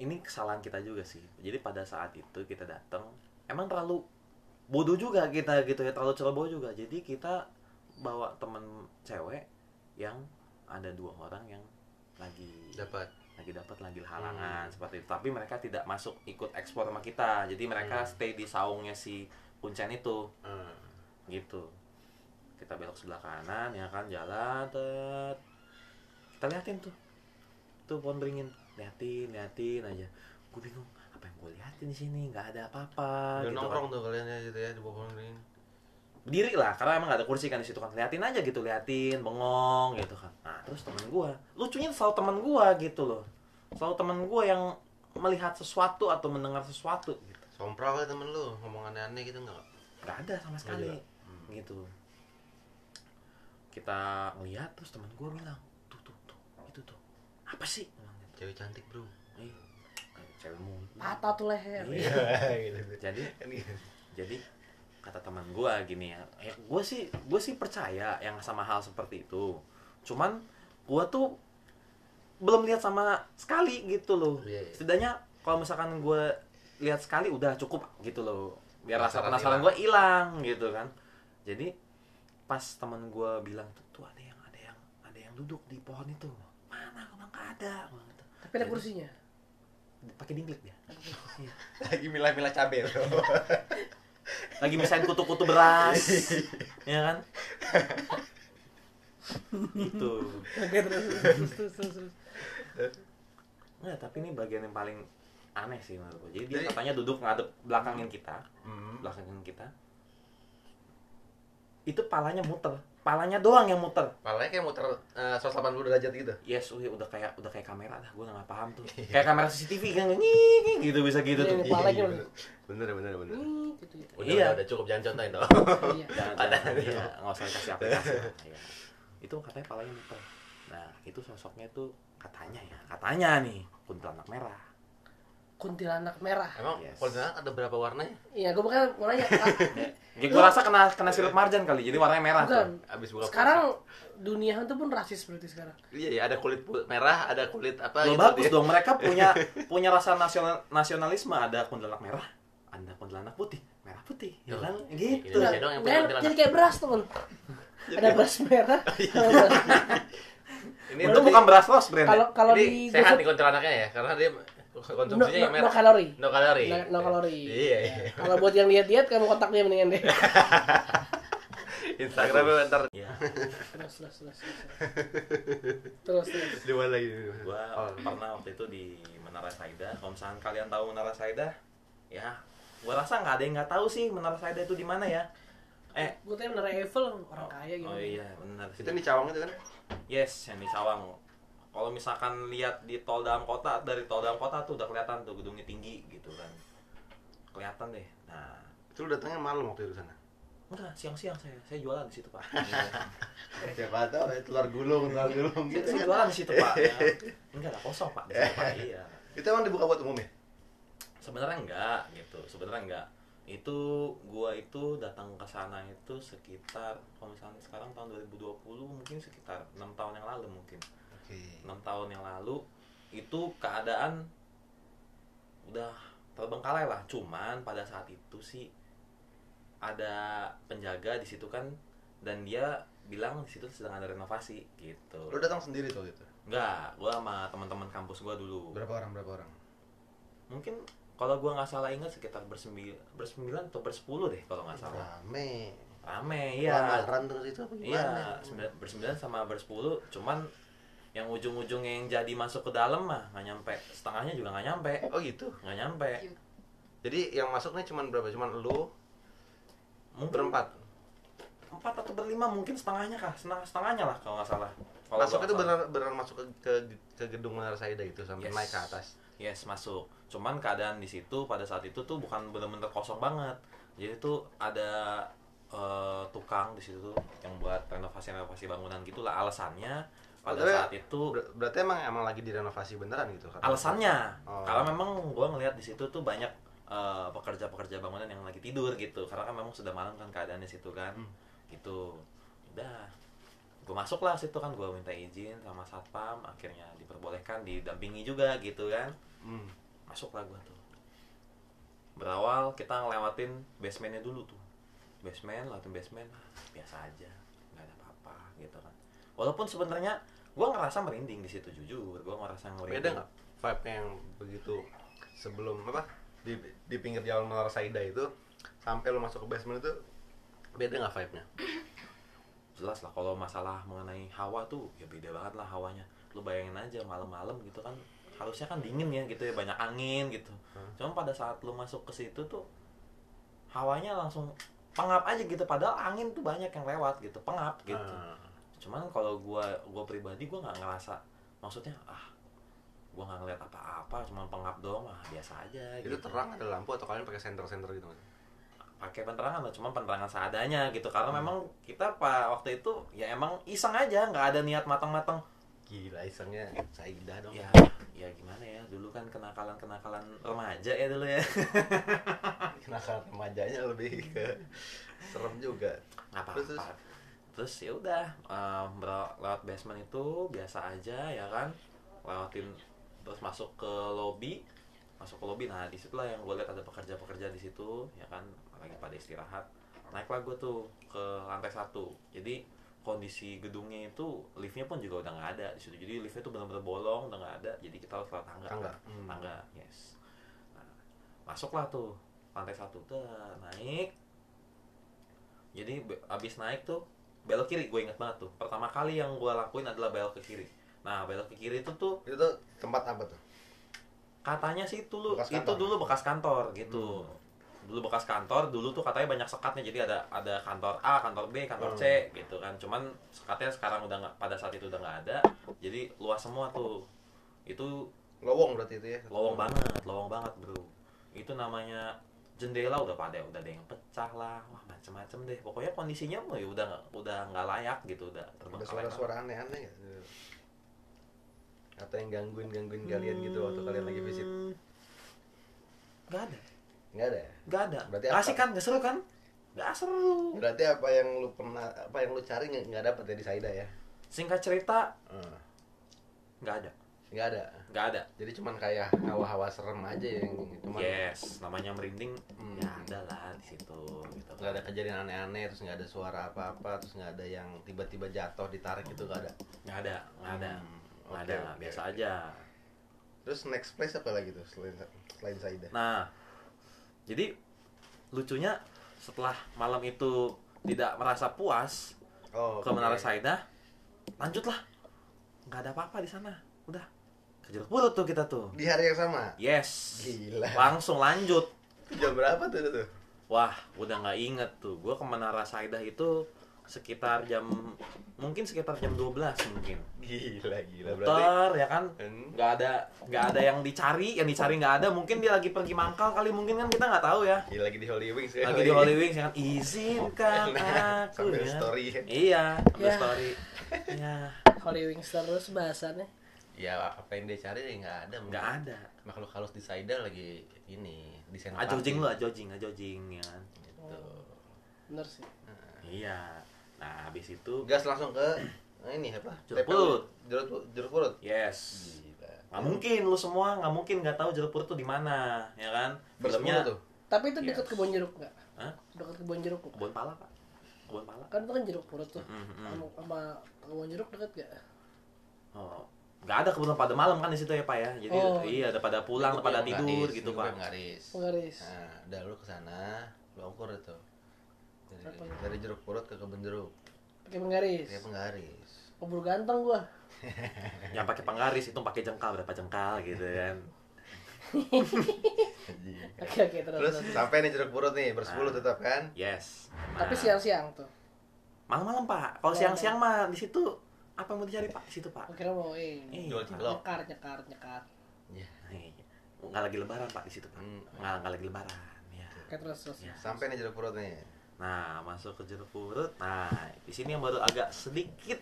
ini kesalahan kita juga sih. Jadi pada saat itu kita datang emang terlalu bodoh juga kita gitu ya terlalu ceroboh juga. Jadi kita bawa temen cewek yang ada dua orang yang lagi dapat. lagi dapat lagi halangan seperti itu. Tapi mereka tidak masuk ikut ekspor sama kita. Jadi mereka stay di saungnya si kuncen itu. Hmm. gitu. Kita belok sebelah kanan ya kan jalan tet. kita liatin tuh. Tuh pohon beringin liatin liatin aja. Gue bingung apa yang gue liatin di sini? Nggak ada apa-apa gitu nongkrong kan. tuh kalian ya gitu ya di bawah pohon beringin berdiri lah karena emang gak ada kursi kan di situ kan. Liatin aja gitu liatin bengong gitu kan. Nah terus temen gua lucunya selalu temen gua gitu loh. Selalu temen gua yang melihat sesuatu atau mendengar sesuatu gitu. Sompral kali temen lu ngomong aneh-aneh gitu nggak? nggak ada sama sekali ada. gitu. Kita ngeliat terus temen gua bilang tuh tuh tuh itu tuh. Apa sih. Cewek cantik bro. Ih, cewek mulu patah tuh leher. Iya. gitu. jadi jadi kata teman gue gini ya, ya gue sih gue sih percaya yang sama hal seperti itu. Cuman gue tuh belum lihat sama sekali gitu loh. Iya, iya. setidaknya kalau misalkan gue lihat sekali udah cukup gitu loh. Biar rasa Penasaran gue hilang gitu kan. Jadi pas teman gue bilang tuh tuh ada yang ada yang ada yang duduk di pohon itu. Mana? Gue bilang "Nggak ada Jadi, kursinya pakai dingklik dia Iya. Lagi milah-milah cabai bro. lagi misahin kutu-kutu beras ya kan itu oke terus terus terus terus, terus. Nggak, tapi ini bagian yang paling aneh sih menurut gue jadi dia katanya duduk ngadep belakangin kita Hmm. belakangin kita itu palanya muter palanya doang yang muter Palanya kayak muter eh, 180 derajat gitu. yes udah, udah kayak udah kayak kamera dah gue nggak paham tuh [LAUGHS] kayak kamera CCTV kan gitu bisa gitu tuh Iya, Kepala Iya, gitu. bener bener bener. Nih, gitu ya. Udah, Iya. udah, udah cukup jangan contohin dong. Iya. [LAUGHS] jangan Ada. jangan iya, nggak usah dikasih aplikasi. [LAUGHS] Iya. itu katanya palanya muter nah itu sosoknya tuh katanya ya katanya nih kuntilanak merah kuntilanak merah. Emang Yes. kuntilanak ada berapa warnanya? iya gue bukan mau nanya gue rasa kena kena sirup marjan kali jadi warnanya merah bukan. tuh. Abis buka sekarang dunia itu pun rasis berarti sekarang. Iya, iya, ada kulit merah, ada kulit apa Loh, gitu bagus dia. dong mereka punya [LAUGHS] punya rasa nasional nasionalisme ada kuntilanak merah ada kuntilanak putih merah putih. Ya Tuh. kan gitu. Nggak, dong jadi kayak beras teman [LAUGHS] ada beras merah. Beras- Ini itu bukan beras los brand. Kalau kalau di sehat nih kuntilanaknya ya, karena dia konsumsinya no, yang no merah. kalori No kalori. no, no kalori [LAUGHS] Iya, iya. [LAUGHS] kalau buat yang diet diet kamu kontak dia mendingan deh [LAUGHS] Instagramnya ntar ya terus terus terus terus terus terus di mana lagi? gua Oh. pernah waktu itu di Menara Saida kalau misalkan kalian tahu Menara Saida ya gua rasa nggak ada yang nggak tahu sih Menara Saida itu di mana ya eh gue tanya menara Eiffel orang kaya gitu oh iya benar Itu di Cawang itu kan? Yes, yang di Cawang. Kalau misalkan lihat di tol dalam kota, dari tol dalam kota tuh udah kelihatan tuh gedungnya tinggi gitu kan. Kelihatan deh. Nah, Itu lu datangnya malam waktu itu sana. enggak siang-siang saya, saya jualan di situ pak. [LAUGHS] Siapa tahu telur gulung, telur gulung Saya, gitu saya jualan di situ pak. Ya. [LAUGHS] Enggak lah kosong pak di situ pak. Iya. Itu emang dibuka buat umum ya? Sebenarnya enggak gitu. Sebenarnya enggak. Itu gua itu datang ke sana itu sekitar kalau misalnya sekarang tahun 2020 mungkin sekitar enam tahun yang lalu mungkin. Enam tahun yang lalu itu keadaan udah terbengkalai lah cuman pada saat itu sih ada penjaga di situ kan dan dia bilang di situ sedang ada renovasi gitu Lu datang sendiri tuh gitu. enggak gua sama teman-teman kampus gua dulu Berapa orang? Berapa orang? mungkin kalau gua nggak salah ingat sekitar bersembilan bersembilan atau bersepuluh deh kalau nggak salah Rame. rame iya Lamaran terus itu apa Iya, gimana? sembilan- bersembilan sama bersepuluh, cuman yang ujung-ujungnya yang jadi masuk ke dalam mah nggak nyampe, setengahnya juga nggak nyampe, Oh gitu. nggak nyampe. Jadi yang masuknya cuma berapa? Cuman lu Mungkin berempat. empat atau berlima mungkin setengahnya kah, setengah setengahnya lah kalau nggak salah. Kalau Masuk itu benar benar masuk ke, ke ke gedung Menara Saida itu sampai Yes. naik ke atas. Yes masuk. Cuman keadaan di situ pada saat itu tuh bukan bener-bener kosong banget. Jadi tuh ada eh, tukang di situ tuh yang buat renovasi-renovasi bangunan gitulah alasannya pada saat itu. Ber- berarti emang emang lagi direnovasi beneran gitu kan? alasannya. Oh. karena memang gue ngelihat di situ tuh banyak eh, pekerja-pekerja bangunan yang lagi tidur gitu. Karena kan memang sudah malam kan keadaannya situ kan. Hmm. gitu. Udah. Gue masuk lah situ kan gue minta izin sama satpam. Akhirnya diperbolehkan didampingi juga gitu kan. Hmm. masuk lah gue tuh. Berawal kita ngelewatin basementnya dulu tuh. Basement lewatin basement. Biasa aja nggak ada apa-apa gitu kan walaupun sebenarnya gue ngerasa merinding di situ jujur gue ngerasa merinding Beda nggak vibe yang begitu sebelum apa di di pinggir jalan Menara Saida itu sampai lu masuk ke basement itu beda nggak vibe-nya? [LAUGHS] jelas lah kalau masalah mengenai hawa tuh ya beda banget lah hawanya lu bayangin aja malam-malam gitu kan harusnya kan dingin ya gitu ya banyak angin gitu Hmm. cuma pada saat lu masuk ke situ tuh hawanya langsung pengap aja gitu padahal angin tuh banyak yang lewat gitu pengap gitu Ah. Cuman kalau gua gua pribadi gua nggak ngerasa maksudnya ah gua nggak ngeliat apa-apa cuma pengap doang ah biasa aja itu gitu. terang ada lampu atau kalian pakai senter-senter gitu pakai penerangan lah cuma penerangan seadanya gitu. Karena memang kita pak waktu itu ya emang iseng aja nggak ada niat matang-matang gila isengnya Saidah dong. Ya ya gimana ya dulu kan kenakalan kenakalan remaja ya dulu ya. [LAUGHS] Kenakalan remajanya lebih ke serem juga. Nggak apa-apa terus ya udah bro- lewat basement itu biasa aja ya kan? Lewatin terus masuk ke lobby. Masuk ke lobby nah di situlah yang gue lihat ada pekerja-pekerja di situ ya kan? Lagi pada istirahat. Naiklah gue tuh ke lantai satu. Jadi kondisi gedungnya itu liftnya pun juga udah nggak ada di situ. Jadi liftnya tuh benar-benar bolong udah nggak ada. Jadi kita harus lewat tangga. Tangga. Hmm. tangga yes. Nah, masuklah tuh lantai satu. Tuh naik. Jadi abis naik tuh belok kiri gue inget banget tuh. Pertama kali yang gue lakuin adalah belok ke kiri. Nah belok ke kiri itu tuh itu tuh tempat apa tuh? Katanya sih itu lu Bekas itu kantor. dulu bekas kantor gitu. Dulu bekas kantor dulu tuh katanya banyak sekatnya. Jadi ada ada kantor A kantor B kantor C gitu kan. Cuman sekatnya sekarang udah nggak pada saat itu udah nggak ada. Jadi luas semua tuh. Itu lowong berarti itu ya? lowong banget lowong banget bro. Itu namanya jendela udah pada udah ada yang pecah lah macem-macem deh. Pokoknya kondisinya mah ya udah udah nggak layak gitu udah ada suara-suara aneh-aneh nggak atau yang gangguin gangguin kalian gitu waktu kalian lagi visit. Hmm, nggak ada. Nggak ada ya? nggak ada. Berarti apa? asik kan? Nggak seru kan? Nggak seru. Berarti apa yang lu pernah apa yang lu cari nggak dapet ya di Saida ya? Singkat cerita Hmm. nggak ada nggak ada nggak ada jadi cuman kayak hawa-hawa serem aja yang cuman yes namanya merinding Hmm. ya ada lah di situ gitu nggak ada kejadian aneh-aneh terus nggak ada suara apa-apa terus nggak ada yang tiba-tiba jatuh ditarik itu nggak ada nggak ada nggak ada Hmm, nggak oke, ada oke, biasa aja terus next place apa lagi tuh selain selain Saida Nah, jadi lucunya setelah malam itu tidak merasa puas oh ke Menara oke. Saida, lanjutlah. Nggak ada apa-apa di sana. Udah. Ke Jeruk Purut tuh kita tuh. di hari yang sama Yes. Gila. Langsung lanjut. jam berapa tuh itu tuh Wah, udah nggak inget tuh. Gua ke Menara Saida itu sekitar jam mungkin sekitar jam 12 mungkin. gila gila berarti Muter ya kan? Hmm. nggak ada nggak ada yang dicari yang dicari nggak ada mungkin dia lagi pergi mangkal kali mungkin kan kita nggak tahu ya Gila, lagi di Holy Wings ya, lagi di Holy Wings ya kan izinkan Nah, aku sambil ya. story ya. iya ambil Ya. story [LAUGHS] ya Holy Wings terus bahasannya. Ya apa yang dia cari ya nggak ada nggak ada makhluk halus di Saida lagi ini di ajojing lu ajojing ajojing ya kan gitu. Bener sih. iya nah habis itu gas langsung ke nah ini apa Jeruk purut. jeruk jeruk purut yes gila nggak mungkin lu semua nggak mungkin nggak tahu jeruk purut tuh di mana ya kan bersepuluh tuh Tapi itu Yes. dekat kebun jeruk nggak? Hah? Dekat kebun jeruk nggak? kebun pala pak kebun pala Kan itu kan jeruk purut tuh. Mm, mm. Sama, sama kebun jeruk dekat gak? Oh, nggak ada kebun pada malam kan di situ ya pak ya. Jadi Oh. iya ada pada pulang, ada pada tidur gitu pak. ngaris Penggaris. nah udah lu ke sana lu ukur itu dari, dari jeruk purut ke kebun jeruk Pakai penggaris. kayak penggaris Keburu ganteng gua. Yang pakai penggaris itu pakai jengkal berapa jengkal gitu kan. Oke oke terus. terus terus. sampai nih jeruk purut nih bersepuluh Nah. tetap kan Yes. Tapi Nah, siang-siang tuh. malam-malam pak. Kalau siang-siang mah di situ apa mau dicari pak di situ pak? Kira mau ini. Iya. jual cilok Nyekar nyekar nyekar. ya Iya. Nggak lagi lebaran pak di situ pak. Hmm. Nggak nggak lagi lebaran. Ya. Oke terus terus. Ya. sampai nih jeruk purut nih Nah masuk ke jeruk purut. Nah di sini yang baru agak sedikit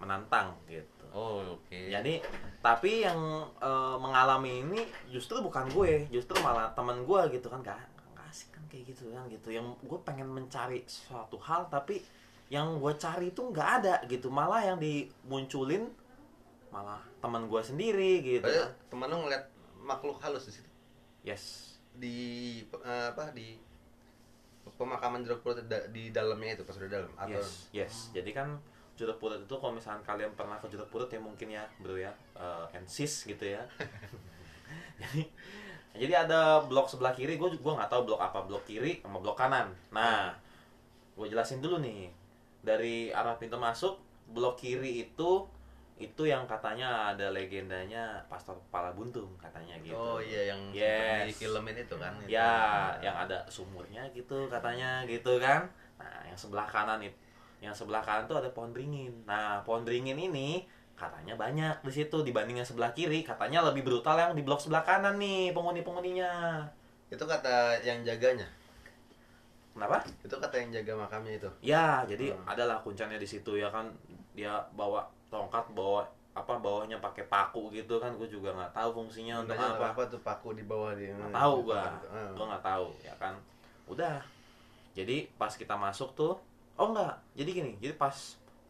menantang gitu. oh oke Jadi tapi yang eh, mengalami ini justru bukan gue, justru malah teman gue gitu kan gak, gak asik kan kayak gitu kan gitu. Yang gue pengen mencari suatu hal tapi yang gue cari itu nggak ada gitu. Malah yang dimunculin malah teman gue sendiri gitu. Kan. teman lu ngeliat makhluk halus di situ Yes. di eh, apa di pemakaman jeruk purut di dalamnya itu pas udah dalam atau Yes, yes. Jadi kan jeruk purut itu kalau misalnya kalian pernah ke jeruk purut ya mungkin ya bro ya eh, and sis gitu ya. [LAUGHS] jadi jadi ada blok sebelah kiri gue gua nggak tahu blok apa blok kiri sama blok kanan. Nah gue jelasin dulu nih dari arah pintu masuk blok kiri itu itu yang katanya ada legendanya pastor kepala buntung katanya gitu Oh iya yang Yes. di filmin itu kan. itu. ya yang ada sumurnya gitu katanya gitu kan nah yang sebelah kanan itu yang sebelah kanan tuh ada pohon beringin nah pohon beringin ini katanya banyak di situ dibanding yang sebelah kiri katanya lebih brutal yang di blok sebelah kanan nih penghuni penghuninya Itu kata yang jaganya. Kenapa? Itu kata yang jaga makamnya itu. ya jadi Hmm. adalah kuncinya di situ ya kan? Dia bawa tongkat bawa apa bawahnya pakai paku gitu kan? Gue juga nggak tahu fungsinya untuk Gunanya apa. apa tuh paku di bawah di nggak tahu gua. Ah. gua nggak tahu ya kan? Udah. Jadi pas kita masuk tuh oh enggak jadi gini jadi pas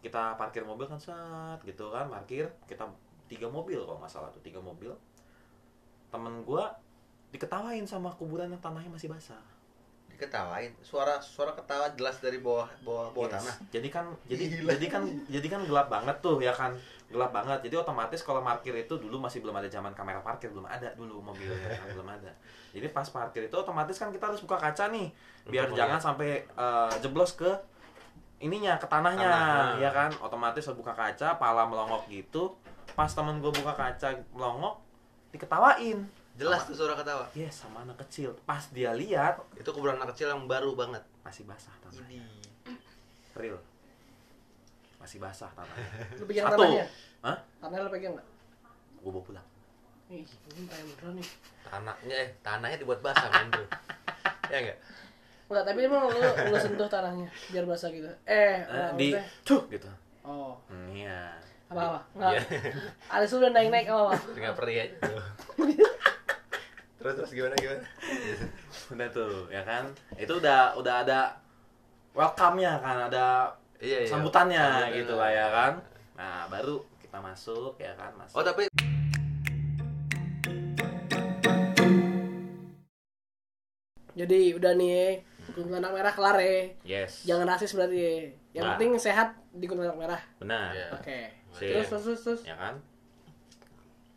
kita parkir mobil kan saat gitu kan parkir kita tiga mobil kalau nggak salah tuh tiga mobil. Temen gua diketawain sama kuburan yang tanahnya masih basah Diketawain. Suara suara ketawa jelas dari bawah bawah bawah Yes. tanah. jadi kan jadi Gila. jadi kan jadi kan gelap banget tuh ya kan gelap banget jadi otomatis kalau parkir itu dulu masih belum ada zaman kamera parkir belum ada dulu mobil ya kan, belum ada jadi pas parkir itu otomatis kan kita harus buka kaca nih biar Untuk jangan sampai eh, jeblos ke ininya ke tanahnya Tanah. ya kan otomatis harus buka kaca pala melongok gitu pas temen gue buka kaca melongok diketawain Jelas tuh suara ketawa. yes sama anak kecil pas dia lihat Itu kuburan anak kecil yang baru banget. masih basah tanahnya Ini. real masih basah tanahnya [LAUGHS] Lu pegang Satu. tanahnya? Hah? Tanahnya lu pegang nggak? gue bawa pulang Ih, ini kayak beneran nih. Tanahnya eh tanahnya dibuat basah men tuh. [LAUGHS] ya enggak? Enggak, tapi emang lu, lu sentuh tanahnya biar basah gitu. Eh, Eh, enggak, di tuh gitu Oh, Hmm, iya apa-apa? Enggak. Iya. Alis lu udah naik-naik apa-apa? Enggak perih aja. [LAUGHS] terus terus gimana gimana? [LAUGHS] udah tuh ya kan itu udah udah ada welcome-nya kan ada Iya, iya. sambutannya Sambutan. gitu lah ya kan nah baru kita masuk ya kan masuk Oh, tapi Jadi udah nih, kuntilanak merah kelar ya. yes Jangan rasis berarti ya. Yang Nah. penting sehat di kuntilanak merah. benar Iya. Oke. Terus terus terus. terus. ya kan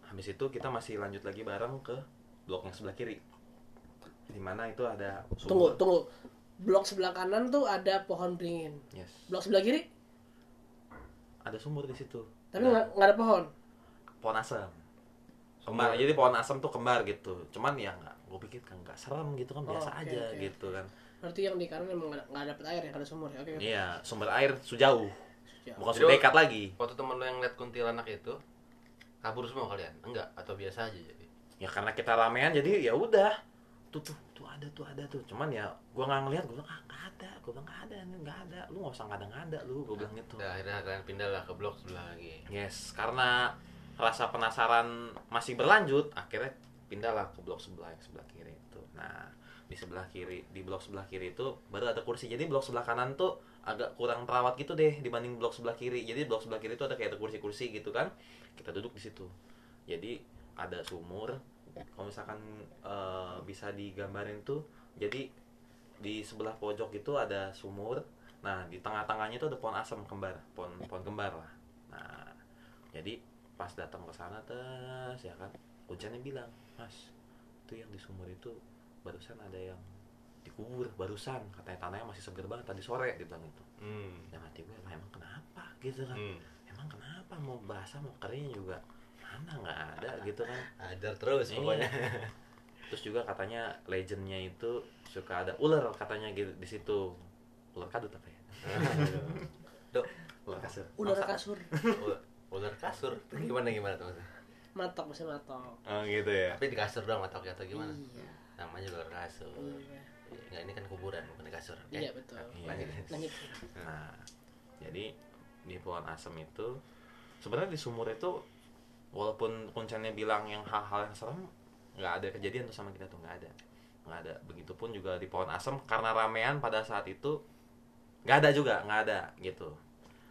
habis itu kita masih lanjut lagi bareng ke blok yang sebelah kiri di mana itu ada Tunggu, sumur. tunggu. Blok sebelah kanan tuh ada pohon beringin. yes Blok sebelah kiri ada sumur di situ tapi nggak ada pohon. pohon asam kembar jadi pohon asam tuh kembar gitu cuman ya nggak gue pikir kan nggak serem gitu kan Oh, biasa oke, aja oke. gitu kan Berarti yang di kanan emang nggak dapet air ya, ada sumur ya. Oke. oke. iya sumber air sejauh Siap. bukan sudah dekat lagi waktu temen lo yang lihat kuntilanak itu kabur semua kalian? Enggak atau biasa aja jadi? Ya karena kita ramean jadi ya udah. Tuh tuh tuh ada tuh ada tuh. Cuman ya gua nggak ngeliat gua bilang ah nggak ada gua bilang nggak ada nggak ada. Lu nggak usah ngada ngada lu gua bilang gitu. Udah akhirnya kalian pindah lah ke blok sebelah lagi. yes karena rasa penasaran masih berlanjut akhirnya pindahlah ke blok sebelah yang sebelah kiri itu. Nah di sebelah kiri di blok sebelah kiri itu baru ada kursi. Jadi blok sebelah kanan tuh agak kurang terawat gitu deh dibanding blok sebelah kiri. Jadi blok sebelah kiri itu ada kayak ada kursi-kursi gitu kan. Kita duduk di situ. Jadi ada sumur. Kalau misalkan eh, bisa digambarin tuh jadi di sebelah pojok itu ada sumur. Nah di tengah-tengahnya itu ada pohon asam kembar. Pohon pohon kembar lah. Nah jadi pas datang ke sana tes ya kan? Kuncinya bilang mas itu yang di sumur itu barusan ada yang dikubur barusan. Katanya tanahnya masih seger banget tadi sore dia bilang itu Hmm. dan hati gue "Lah, emang kenapa? Gitu kan. Hmm. emang kenapa? Mau basah mau kering juga mana nggak ada gitu kan Ada terus Iya. pokoknya. [LAUGHS] terus juga katanya legendnya itu suka ada ular katanya gitu di situ ular kadut apa [LAUGHS] ya Dok, ular kasur Ular Masa- kasur. ular, kasur. Gimana gimana tuh? Matok masih matok. oh gitu ya Tapi di kasur doang atau atau gimana? Iya. Namanya ular kasur. Iya. Enggak ini kan kuburan bukan di kasur. oke? Iya betul. Iya. Lanjut. Lanjut. Nah, jadi di pohon asem itu sebenarnya di sumur itu walaupun kuncinya bilang yang hal-hal yang serem nggak ada kejadian tuh sama kita tuh nggak ada nggak ada begitupun juga di pohon asem karena ramean pada saat itu nggak ada juga nggak ada gitu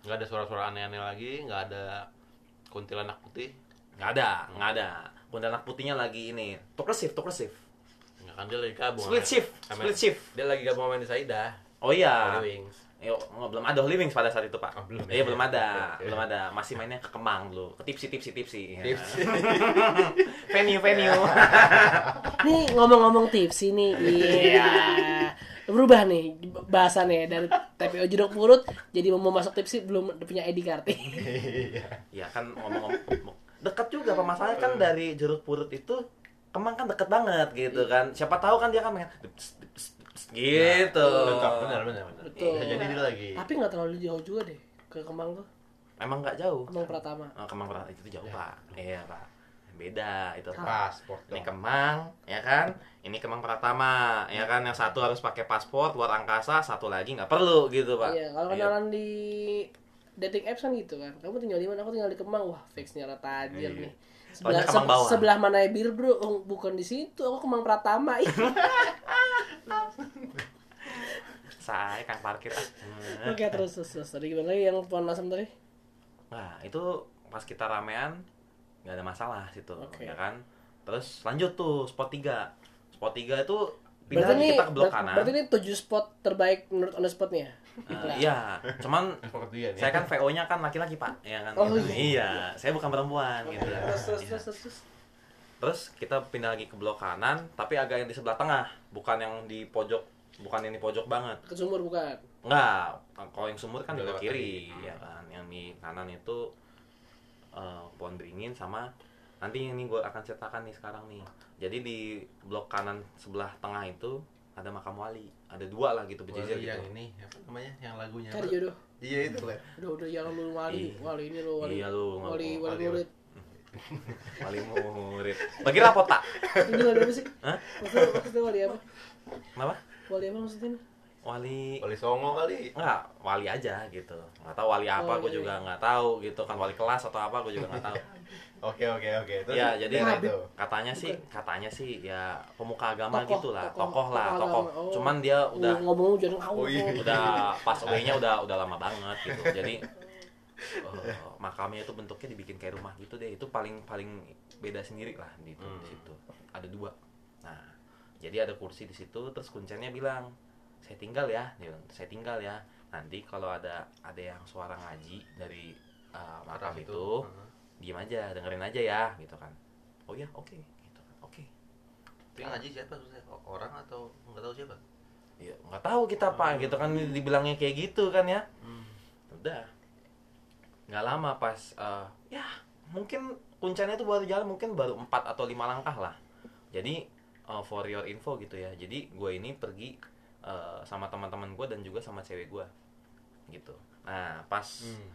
Enggak ada suara-suara aneh-aneh lagi, enggak ada kuntilanak putih. nggak ada nggak ada kuntilanak putihnya lagi ini tuker shift Enggak kan dia lagi kabung. split shift split shift Dia lagi gabung sama Saida. oh iya. Yo, nggak, belum ada Holy Wings pada saat itu pak. Oh, belum Iya ya? belum ada, belum ada. Masih mainnya ke Kemang dulu, ke tipsi tipsi tipsi. Ya. Tips. venue venue. [LAUGHS] Nih ngomong-ngomong tips ini, iya berubah nih bahasannya dari TPO jeruk purut jadi mau masuk tipsi belum punya ID card [LAUGHS] ya kan ngomong-ngomong dekat juga apa masalahnya kan dari jeruk purut itu kemang kan deket banget gitu kan siapa tahu kan dia kan main gitu. Lengkap, benar benar benar. Betul. Bisa jadi dia lagi. tapi nggak terlalu jauh juga deh ke Kemang tuh. Emang nggak jauh? Kemang Pratama. Oh, kemang Pratama. Itu tuh jauh pak. Iya pak. Beda itu pak. Paspor ini kemang ya kan? Ini kemang Pratama ya kan? Yang satu harus pakai paspor luar angkasa satu lagi nggak perlu gitu pak. Iya kalau Iya. kenalan di dating apps kan gitu kan. Kamu tinggal di mana? Aku tinggal di Kemang. Wah fixnya rata tajir Iya. nih sebelah, Kemang se- bawah. sebelah mana ya bir bro oh, bukan di situ aku Kemang Pratama [LAUGHS] saya kang parkir ah. [LAUGHS] oke terus terus terus tadi gimana lagi yang pohon asam tadi Nah, itu pas kita ramean nggak ada masalah situ, Oke. ya kan? Terus lanjut tuh spot 3. Spot 3 itu pindah berarti ini kita ke blok ber- kanan. berarti ini tujuh spot terbaik menurut on the spotnya Eh, iya, cuman dia nih. saya kan VO-nya kan laki-laki, Pak, ya kan? Oh, Gitu. iya. iya, saya bukan perempuan gitu. terus terus Iya. terus terus, terus. Kita pindah lagi ke blok kanan, tapi agak yang di sebelah tengah, bukan yang di pojok, bukan yang di pojok banget. ke sumur bukan Enggak, kalau yang sumur kan di kiri, tadi. ya kan. Yang di kanan itu eh, pohon beringin sama nanti ini gue akan ceritakan nih sekarang nih. Jadi di blok kanan sebelah tengah itu ada makam wali, ada dua lah gitu berjejer Wali yang gitu. ini apa namanya? Yang lagunya. cari apa? jodoh Iya itu kan. udah udah jangan lu wali Iya. wali ini lo wali Iya lu, wali wali Wali. murid Wali murid. Bagi rapot tak? ini wali apa sih Hah? maksudnya, maksudnya wali apa Kenapa? wali apa maksudnya Wali Wali Songo kali. Enggak, wali aja gitu. Nggak tahu wali apa, Oh, gue iya, juga iya. nggak tahu gitu kan wali kelas atau apa, gue juga nggak tahu. [LAUGHS] Oke oke oke. Terus Ya, jadi itu. katanya sih katanya sih ya pemuka agama Tokoh, gitu lah tokoh, tokoh lah tokoh tokoh agama. Oh. cuman dia udah ngomong ngawur Oh, iya. udah pas [LAUGHS] away-nya udah udah lama banget gitu jadi eh, makamnya itu bentuknya dibikin kayak rumah gitu deh itu paling paling beda sendiri lah di, itu, Hmm. di situ ada dua nah jadi ada kursi di situ terus kuncennya bilang saya tinggal ya dia bilang, saya tinggal ya nanti kalau ada ada yang suara ngaji dari eh, makam Arah itu Heeh. Diem aja dengerin aja ya gitu kan. Oh ya oke gitu kan oke. Itu yang ngaji siapa susah? Orang atau nggak tahu siapa? ya nggak tahu kita pak gitu kan dibilangnya kayak gitu kan ya. Hmm. udah. Nggak lama pas eh, ya mungkin kuncinya itu baru jalan mungkin baru empat atau lima langkah lah. Jadi eh, for your info gitu ya. Jadi gue ini pergi eh, sama teman-teman gue dan juga sama cewek gue gitu. Nah pas Hmm.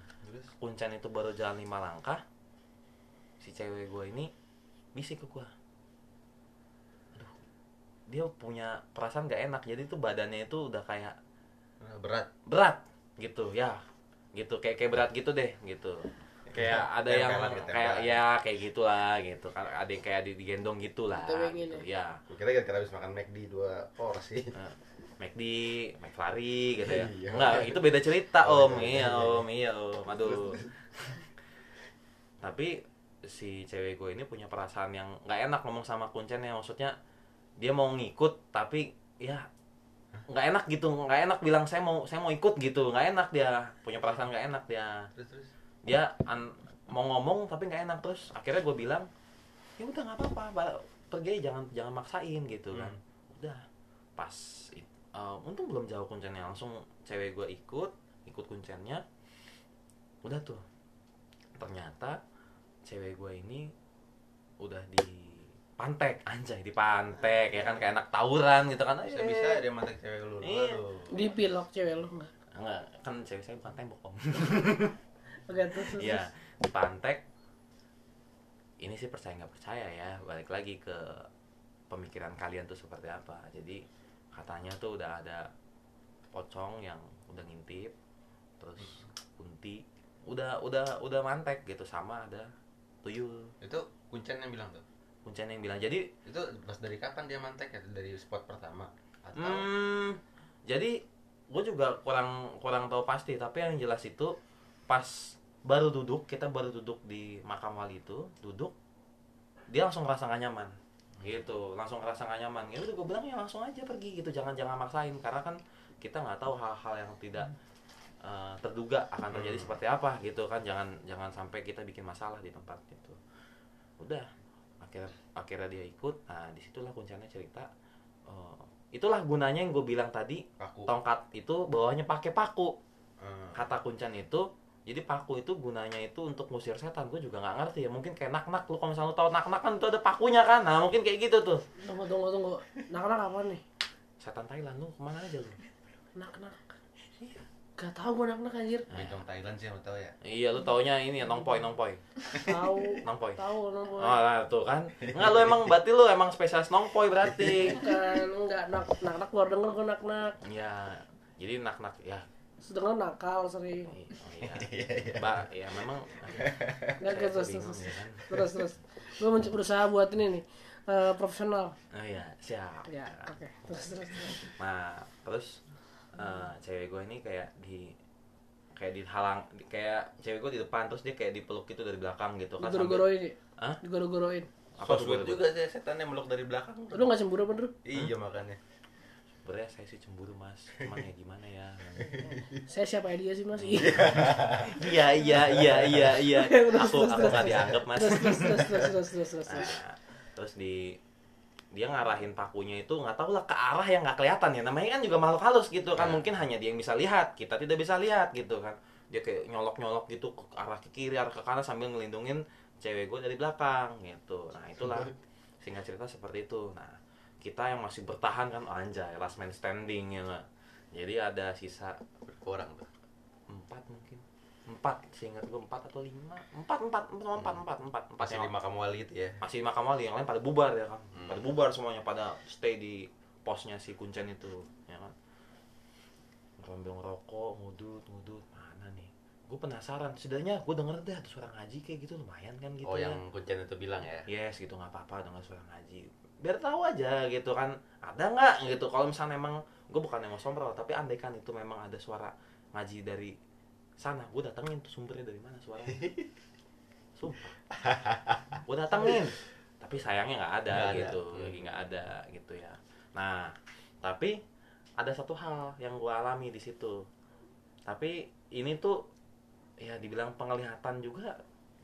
Kuncen itu baru jalan lima langkah si cewek gue ini bisik ke gue aduh dia punya perasaan gak enak jadi tuh badannya itu udah kayak nah, berat. berat gitu ya gitu kayak kayak berat gitu deh gitu kayak [LAUGHS] ada yang gitu, kayak ya kayak gitulah gitu kan ada yang kayak di- digendong gitulah gitu. ya? ya Gue kira gara-gara habis makan McD dua porsi. [LAUGHS] McD, McFlurry gitu ya. Iya. Enggak, itu beda cerita Oh, om. beda. Iya om, iya om. Aduh. [LAUGHS] Tapi si cewek gue ini punya perasaan yang nggak enak ngomong sama kuncennya. Maksudnya dia mau ngikut tapi ya nggak enak gitu. Nggak enak bilang saya mau saya mau ikut gitu. Nggak enak dia. Punya perasaan nggak enak dia. Terus terus. dia an- mau ngomong tapi nggak enak. Terus akhirnya gue bilang ya udah nggak apa-apa. Pergi jangan jangan maksain gitu kan. Udah. Pas eh, untung belum jauh kuncennya. Langsung cewek gue ikut ikut kuncennya. Udah tuh. Ternyata cewek gue ini udah di pantek anjay di pantek ya kan kayak anak tawuran gitu kan Bisa Eh, bisa dia mantek cewek lu. Iya. Aduh. dipilok cewek lu enggak enggak kan cewek saya bukan tembok om oke terus terus, Iya, di Pantek. Ini sih percaya nggak percaya ya, balik lagi ke pemikiran kalian tuh seperti apa. Jadi katanya tuh udah ada pocong yang udah ngintip, terus kunti, udah udah udah mantek gitu sama ada tuyul. Itu kuncen yang bilang tuh. Kuncen yang bilang. Jadi Itu pas dari kapan dia mantek ya? Dari spot pertama? Atau Hmm, jadi gue juga kurang kurang tahu pasti. Tapi yang jelas itu pas baru duduk kita baru duduk di makam wali itu duduk dia langsung ngerasa gak nyaman. Gitu langsung ngerasa gak nyaman. Ya udah gue bilang ya langsung aja pergi gitu. Jangan jangan maksain. Karena kan kita nggak tahu hal-hal yang tidak eh, terduga akan terjadi seperti apa gitu kan. Jangan jangan sampai kita bikin masalah di tempat itu. Udah akhirnya akhirnya dia ikut. Nah di situlah kuncinya cerita. Eh, itulah gunanya yang gue bilang tadi Paku. tongkat itu bawahnya pakai paku. Hmm. kata kuncen itu jadi paku itu gunanya itu untuk ngusir setan. Gue juga nggak ngerti ya mungkin kayak nak nak lu. Kalau misalnya lu tahu nak nak kan itu ada pakunya kan. Nah mungkin kayak gitu tuh. Tunggu tunggu tunggu. Nak-nak apa nih? setan Thailand lu ke mana aja lu? Nak-nak. Gak tau gue nak-nak anjir. Bencong Thailand sih yang lu tahu ya. iya lu taunya ini ya nongpoi nongpoi Tahu. [LAUGHS] nongpoi Tahu nongpoi. oh nah, tuh kan nggak lu emang berarti lu emang spesialis nongpoi berarti Bukan, enggak nak nak nak baru denger gue nak nak. ya jadi nak nak ya Sedangkan nakal sering. oh iya mbak ya memang Enggak saya terus bingung, terus ya kan. terus terus. Gue berusaha buat ini nih eh, profesional. oh iya siap Ya, oke. Terus terus. terus. nah terus eh, cewek gue ini kayak di kayak dihalang di- kayak cewek gue di depan terus dia kayak dipeluk gitu dari belakang gitu kan sambil- Digoro-goroin ya? Hah? Digoro-goroin. apa So sweet juga sih setannya meluk dari belakang. Lu gak cemburu bener? Iya makanya. sebenarnya saya sih cemburu mas cuman ya gimana ya Saya siapa dia sih mas? Iya. iya iya iya iya iya [LAUGHS] Terus, aku terus, aku terus, nggak terus. dianggap mas Terus terus terus terus terus terus terus. terus. Nah, terus di dia ngarahin pakunya itu nggak tahu lah ke arah yang nggak kelihatan ya. Namanya kan juga makhluk halus gitu kan. Nah. mungkin hanya dia yang bisa lihat kita tidak bisa lihat gitu kan. Dia kayak nyolok nyolok gitu ke arah ke kiri arah ke kanan sambil ngelindungin cewek gue dari belakang gitu. Nah itulah. Singkat cerita seperti itu. Nah kita yang masih bertahan kan anjay last man standing ya nggak? Jadi ada sisa Berapa orang tuh? empat mungkin empat seingat gue empat atau lima? Empat empat empat empat empat empat. Empat Masih di makam wali itu ya. masih di makam wali yang lain pada bubar ya kan? Hmm. pada bubar semuanya pada stay di posnya si kuncen itu ya kan? Ngambil ngerokok ngudut ngudut. Mana nih? Gue penasaran. Setidaknya gue denger deh ada suara ngaji kayak gitu lumayan kan gitu Oh ya. yang kuncen itu bilang ya. yes gitu nggak apa-apa dengar suara ngaji. Biar tahu aja gitu kan. Ada nggak gitu? Kalau misalnya emang gue bukan yang mau sombong tapi andai kan itu memang ada suara ngaji dari sana gue datengin tuh sumbernya dari mana suaranya. [LAUGHS] Sumpah. Gue datengin tapi sayangnya nggak ada ada. gitu Hmm. lagi nggak ada gitu ya. Nah tapi ada satu hal yang gue alami di situ. Tapi ini tuh ya dibilang penglihatan juga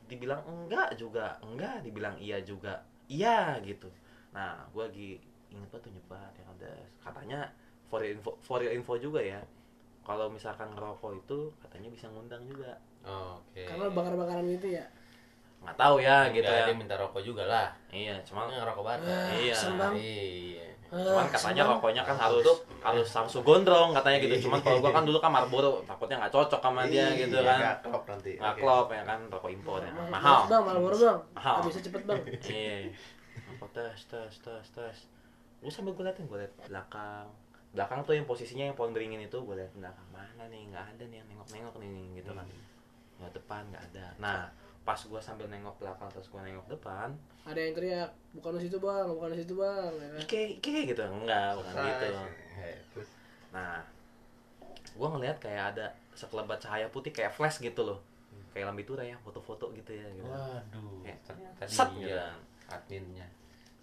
dibilang enggak juga enggak dibilang iya juga iya gitu. Nah gue lagi inget tuh nyebat yang ada katanya for your info for your info juga ya kalau misalkan ngerokok itu katanya bisa ngundang juga Oh, Oke. Karena bakar-bakaran gitu ya. nggak tahu ya gitu Enggak, ya dia minta rokok juga lah. iya cuma ngerokok bareng. Ah, Iya. sembang. Iya. cuman katanya sembang. rokoknya kan harus harus Samsu gondrong katanya gitu cuman kalau gua kan dulu kan Marlboro takutnya nggak cocok sama dia gitu Iya, kan nggak klop nanti. nggak klop ya kan rokok impor ya mahal mas Bang, Marlboro bang. Mahal. Bisa cepet bang. iya apa tes tes tes tes gue sambil gue liatin gue liat belakang belakang tuh yang posisinya yang pohon beringin itu gue liat belakang mana nih nggak ada nih yang nengok nengok nih gitu kan nggak depan nggak ada nah pas gue sambil nengok belakang terus gue nengok depan Ada yang teriak, bukan di situ bang, bukan di situ bang. Ya kan? ike ike gitu enggak bukan Ah, gitu iya. Terus nah gue ngeliat kayak ada sekelebat cahaya putih kayak flash gitu loh kayak lambi tura ya foto-foto gitu ya gitu. Waduh, Ya. ternyata Set, gitu. adminnya.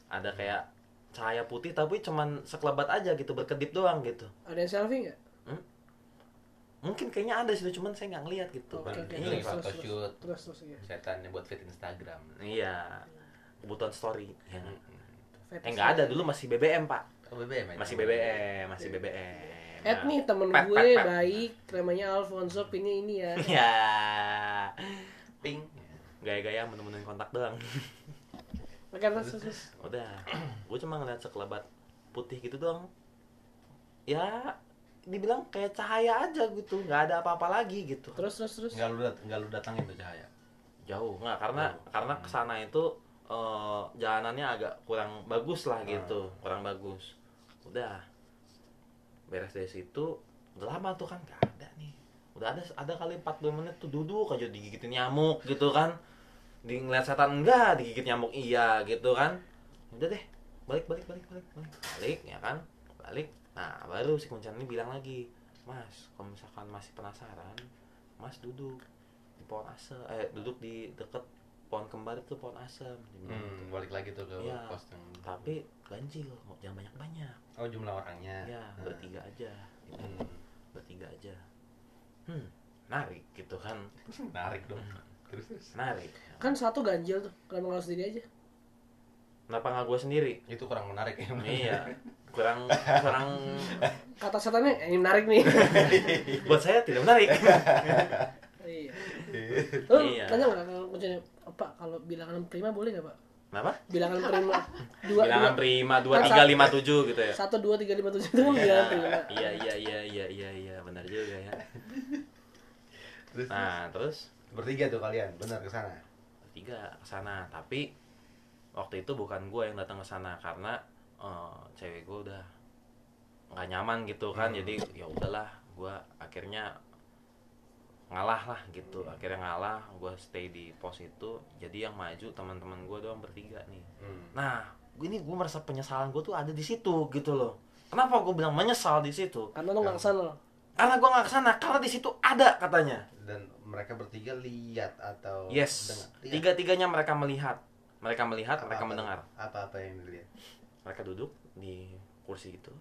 ada kayak cahaya putih tapi cuman sekelebat aja gitu berkedip doang gitu Ada yang selfie nggak? mungkin kayaknya ada sih cuman saya nggak ngeliat gitu Oke, oke. Ini Terus, foto terus, shoot. Terus terus ya. Setannya buat fit Instagram. iya kebutuhan story ya nggak? Fetish eh nggak ada dulu masih BBM pak Oh BBM ya? masih BBM masih BBM Ed nih temen Pet, gue pet, pet. baik, namanya Alfonso, pinnya ini ya. ya Ping. gaya-gaya menemuin kontak doang terus terus, terus. udah. Gue cuma ngeliat sekelebat putih gitu doang. Ya dibilang kayak cahaya aja gitu. Nggak ada apa-apa lagi gitu. Terus terus terus. Enggak lu dat enggak lu datangin tuh cahaya. jauh. Nggak karena Jauh. karena Hmm. ke sana itu eh, jalanannya agak kurang bagus lah gitu. Kurang bagus. Udah. Beres dari situ udah lama tuh kan. Gak ada nih. Udah ada ada kali 40 menit tuh duduk aja digigitin nyamuk gitu kan di ngeliat setan enggak digigit nyamuk iya gitu kan udah deh balik balik balik balik balik balik ya kan balik nah baru si kuncan ini bilang lagi mas kalau misalkan masih penasaran mas duduk di pohon asem eh duduk di deket pohon kembar itu pohon asem bilang gitu. Hmm, balik lagi tuh ke Iya. pos yang tapi ganjil jangan banyak banyak Oh, jumlah orangnya. ya Nah. bertiga aja gitu. Hmm. bertiga aja hmm narik gitu kan [LAUGHS] Narik dong. Terus terus. narik Kan satu ganjil tuh, kenapa nggak sendiri aja? kenapa nggak gue sendiri Itu kurang menarik ya. iya [LAUGHS] kurang kurang Kata setannya ini menarik nih. [LAUGHS] buat saya tidak menarik [LAUGHS] iya. Lu Iya. tanya nggak kalau kuncinya apa kalau bilangan prima boleh nggak pak? kenapa Bilangan prima dua bilangan dua prima dua Kan tiga lima tujuh gitu ya satu dua tiga lima tujuh itu kan bilangan prima. iya iya iya iya iya iya benar juga ya Terus nah terus bertiga tuh kalian, benar ke sana. tiga ke sana tapi waktu itu bukan gue yang datang ke sana karena eh, cewek gue udah nggak nyaman gitu kan jadi ya udahlah gue akhirnya ngalah lah gitu akhirnya ngalah gue stay di pos itu jadi yang maju teman-teman gue doang bertiga nih Hmm. nah ini gue merasa penyesalan gue tuh ada di situ gitu loh kenapa gue bilang menyesal di situ Karena lu nggak ke sana. karena gue nggak ke sana karena di situ ada katanya Dan mereka bertiga lihat atau yes. dengar? Lihat. tiga-tiganya mereka melihat. Mereka melihat Apa-apa mereka mendengar. Apa-apa yang dilihat? mereka duduk di kursi itu.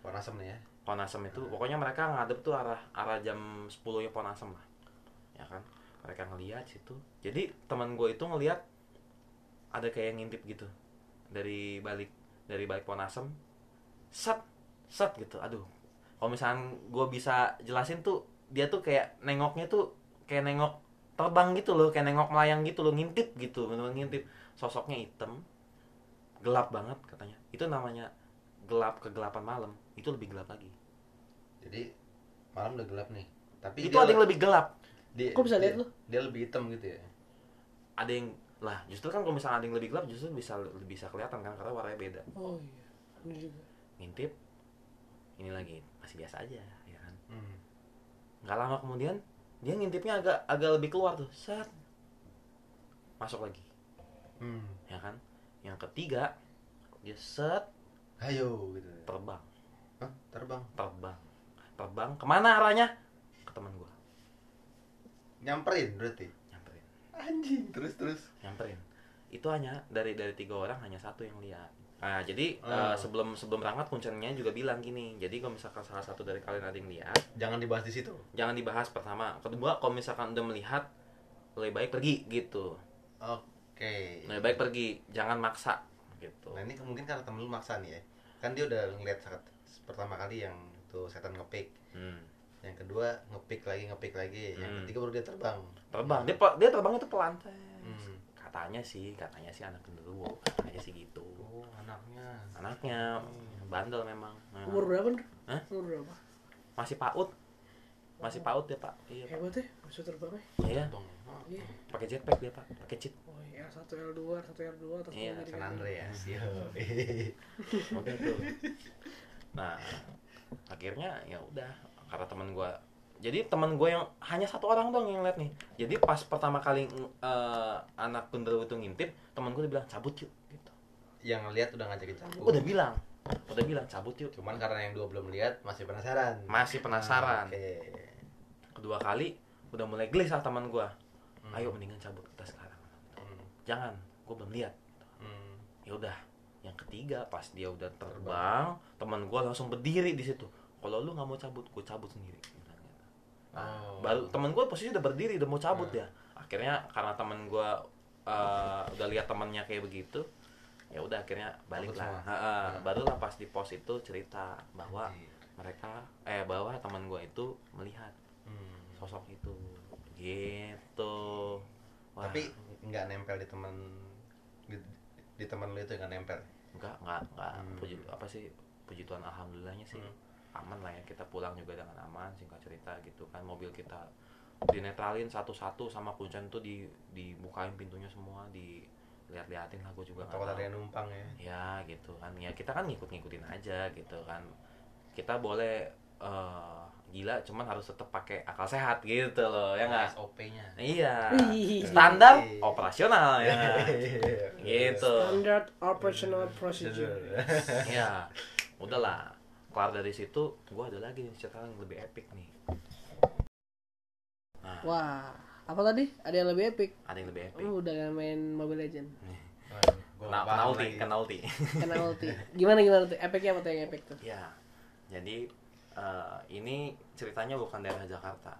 Warna asem nih ya. pohon asem itu. Pokoknya mereka ngadep tuh arah arah jam 10 ya pohon asem lah. Ya kan? Mereka ngelihat situ. Jadi teman gue itu ngelihat ada kayak yang ngintip gitu. Dari balik dari balik pohon asem. Set set gitu. Aduh. Kalau misalnya gue bisa jelasin tuh dia tuh kayak nengoknya tuh kayak nengok terbang gitu loh kayak nengok melayang gitu loh ngintip gitu bener-bener ngintip sosoknya hitam gelap banget katanya itu namanya gelap kegelapan malam itu lebih gelap lagi Jadi malam udah gelap nih. Tapi itu ada yang lebih gelap dia, Kok bisa dia- lihat lu? Dia lebih hitam gitu ya. ada yang lah justru kan kalau misalnya ada yang lebih gelap justru bisa bisa kelihatan kan karena warnanya beda Oh iya. Ini juga. ngintip ini lagi masih biasa aja ya kan Hmm. nggak lama kemudian dia ngintipnya agak agak lebih keluar tuh set masuk lagi Hmm. ya kan yang ketiga dia set Ayo gitu. terbang Hah? Terbang. terbang terbang ke mana arahnya ke teman gua Nyamperin berarti. nyamperin Anjing, terus terus. nyamperin itu hanya dari dari tiga orang hanya satu yang lihat nah jadi Oh. eh, sebelum sebelum berangkat kuncennya juga bilang gini jadi kalau misalkan salah satu dari kalian ada yang lihat Jangan dibahas di situ. jangan dibahas pertama kedua kalau misalkan udah melihat lebih baik pergi gitu Oke. lebih baik pergi jangan maksa gitu Nah ini mungkin karena temen lu maksa nih ya. Kan dia udah ngeliat saat pertama kali yang tuh setan ngepick. Hmm. Yang kedua ngepick lagi ngepick lagi. Yang Hmm. ketiga baru dia terbang. terbang dia pe- dia terbang itu pelan. Hmm. Katanya sih katanya sih anak genderuwo katanya sih gitu Oh anaknya. anaknya bandel memang Nah, Umur berapa nih? Hah? Umur berapa? masih paut masih paut ya pak iya pak Hebat ya, bisa terbangnya. iya Dong. Iya. pakai jetpack dia pak pakai cheat Oh iya, satu L2, satu L2 atas Iya, bawah gitu San kan. Andreas. Yo. [LAUGHS] Oke tuh. Nah, akhirnya ya udah karena teman gua jadi teman gue yang hanya satu orang dong yang lihat nih. Jadi pas pertama kali eh, anak genderuwo itu ngintip, teman gue bilang cabut yuk gitu. yang ngeliat udah ngajakin cabut. Udah bilang, udah bilang cabut yuk. Cuman karena yang dua belum lihat masih penasaran. Masih penasaran. Oke. Kedua kali udah mulai gelisah teman gua. Hmm. Ayo mendingan cabut kita sekarang. Hmm. Jangan, gue belum lihat. Hmm. ya udah yang ketiga pas dia udah terbang teman gue langsung berdiri di situ kalau lu nggak mau cabut gue cabut sendiri nah, Oh. baru teman gue posisi udah berdiri udah mau cabut ya akhirnya karena teman gue uh, udah lihat temannya kayak begitu ya udah akhirnya balik lah. Ha-ha. Hmm. barulah pas di pos itu cerita bahwa Anjir. mereka eh bahwa teman gue itu melihat Hmm. sosok itu gitu Wah, Tapi nggak nempel di teman di, di teman lu itu nggak nempel. enggak enggak enggak Hmm. puji apa sih puji Tuhan alhamdulillahnya sih Hmm. Aman lah ya kita pulang juga dengan aman singkat cerita gitu kan. Mobil kita dinetralin satu-satu sama kuncen tuh di dibukain pintunya semua di lihat-lihatin lah gue juga Takut ada yang numpang ya. ya gitu kan. Ya kita kan ngikut-ngikutin aja gitu kan. Kita boleh eh, gila cuman harus tetap pakai akal sehat gitu loh ya nggak? SOP-nya. iya. Standar Iya. operasional ya nggak? gitu. Standard operational procedure. ya udahlah kelar dari situ gua ada lagi nih cerita yang lebih epic nih nah Wah, apa tadi? Ada yang lebih epic. ada yang lebih epic Lu udah main Mobile Legend. Kena- paham penalti penalti Kena ulti. Gimana gimana tuh? Epicnya apa tuh yang epic tuh? ya jadi eh, ini ceritanya bukan daerah Jakarta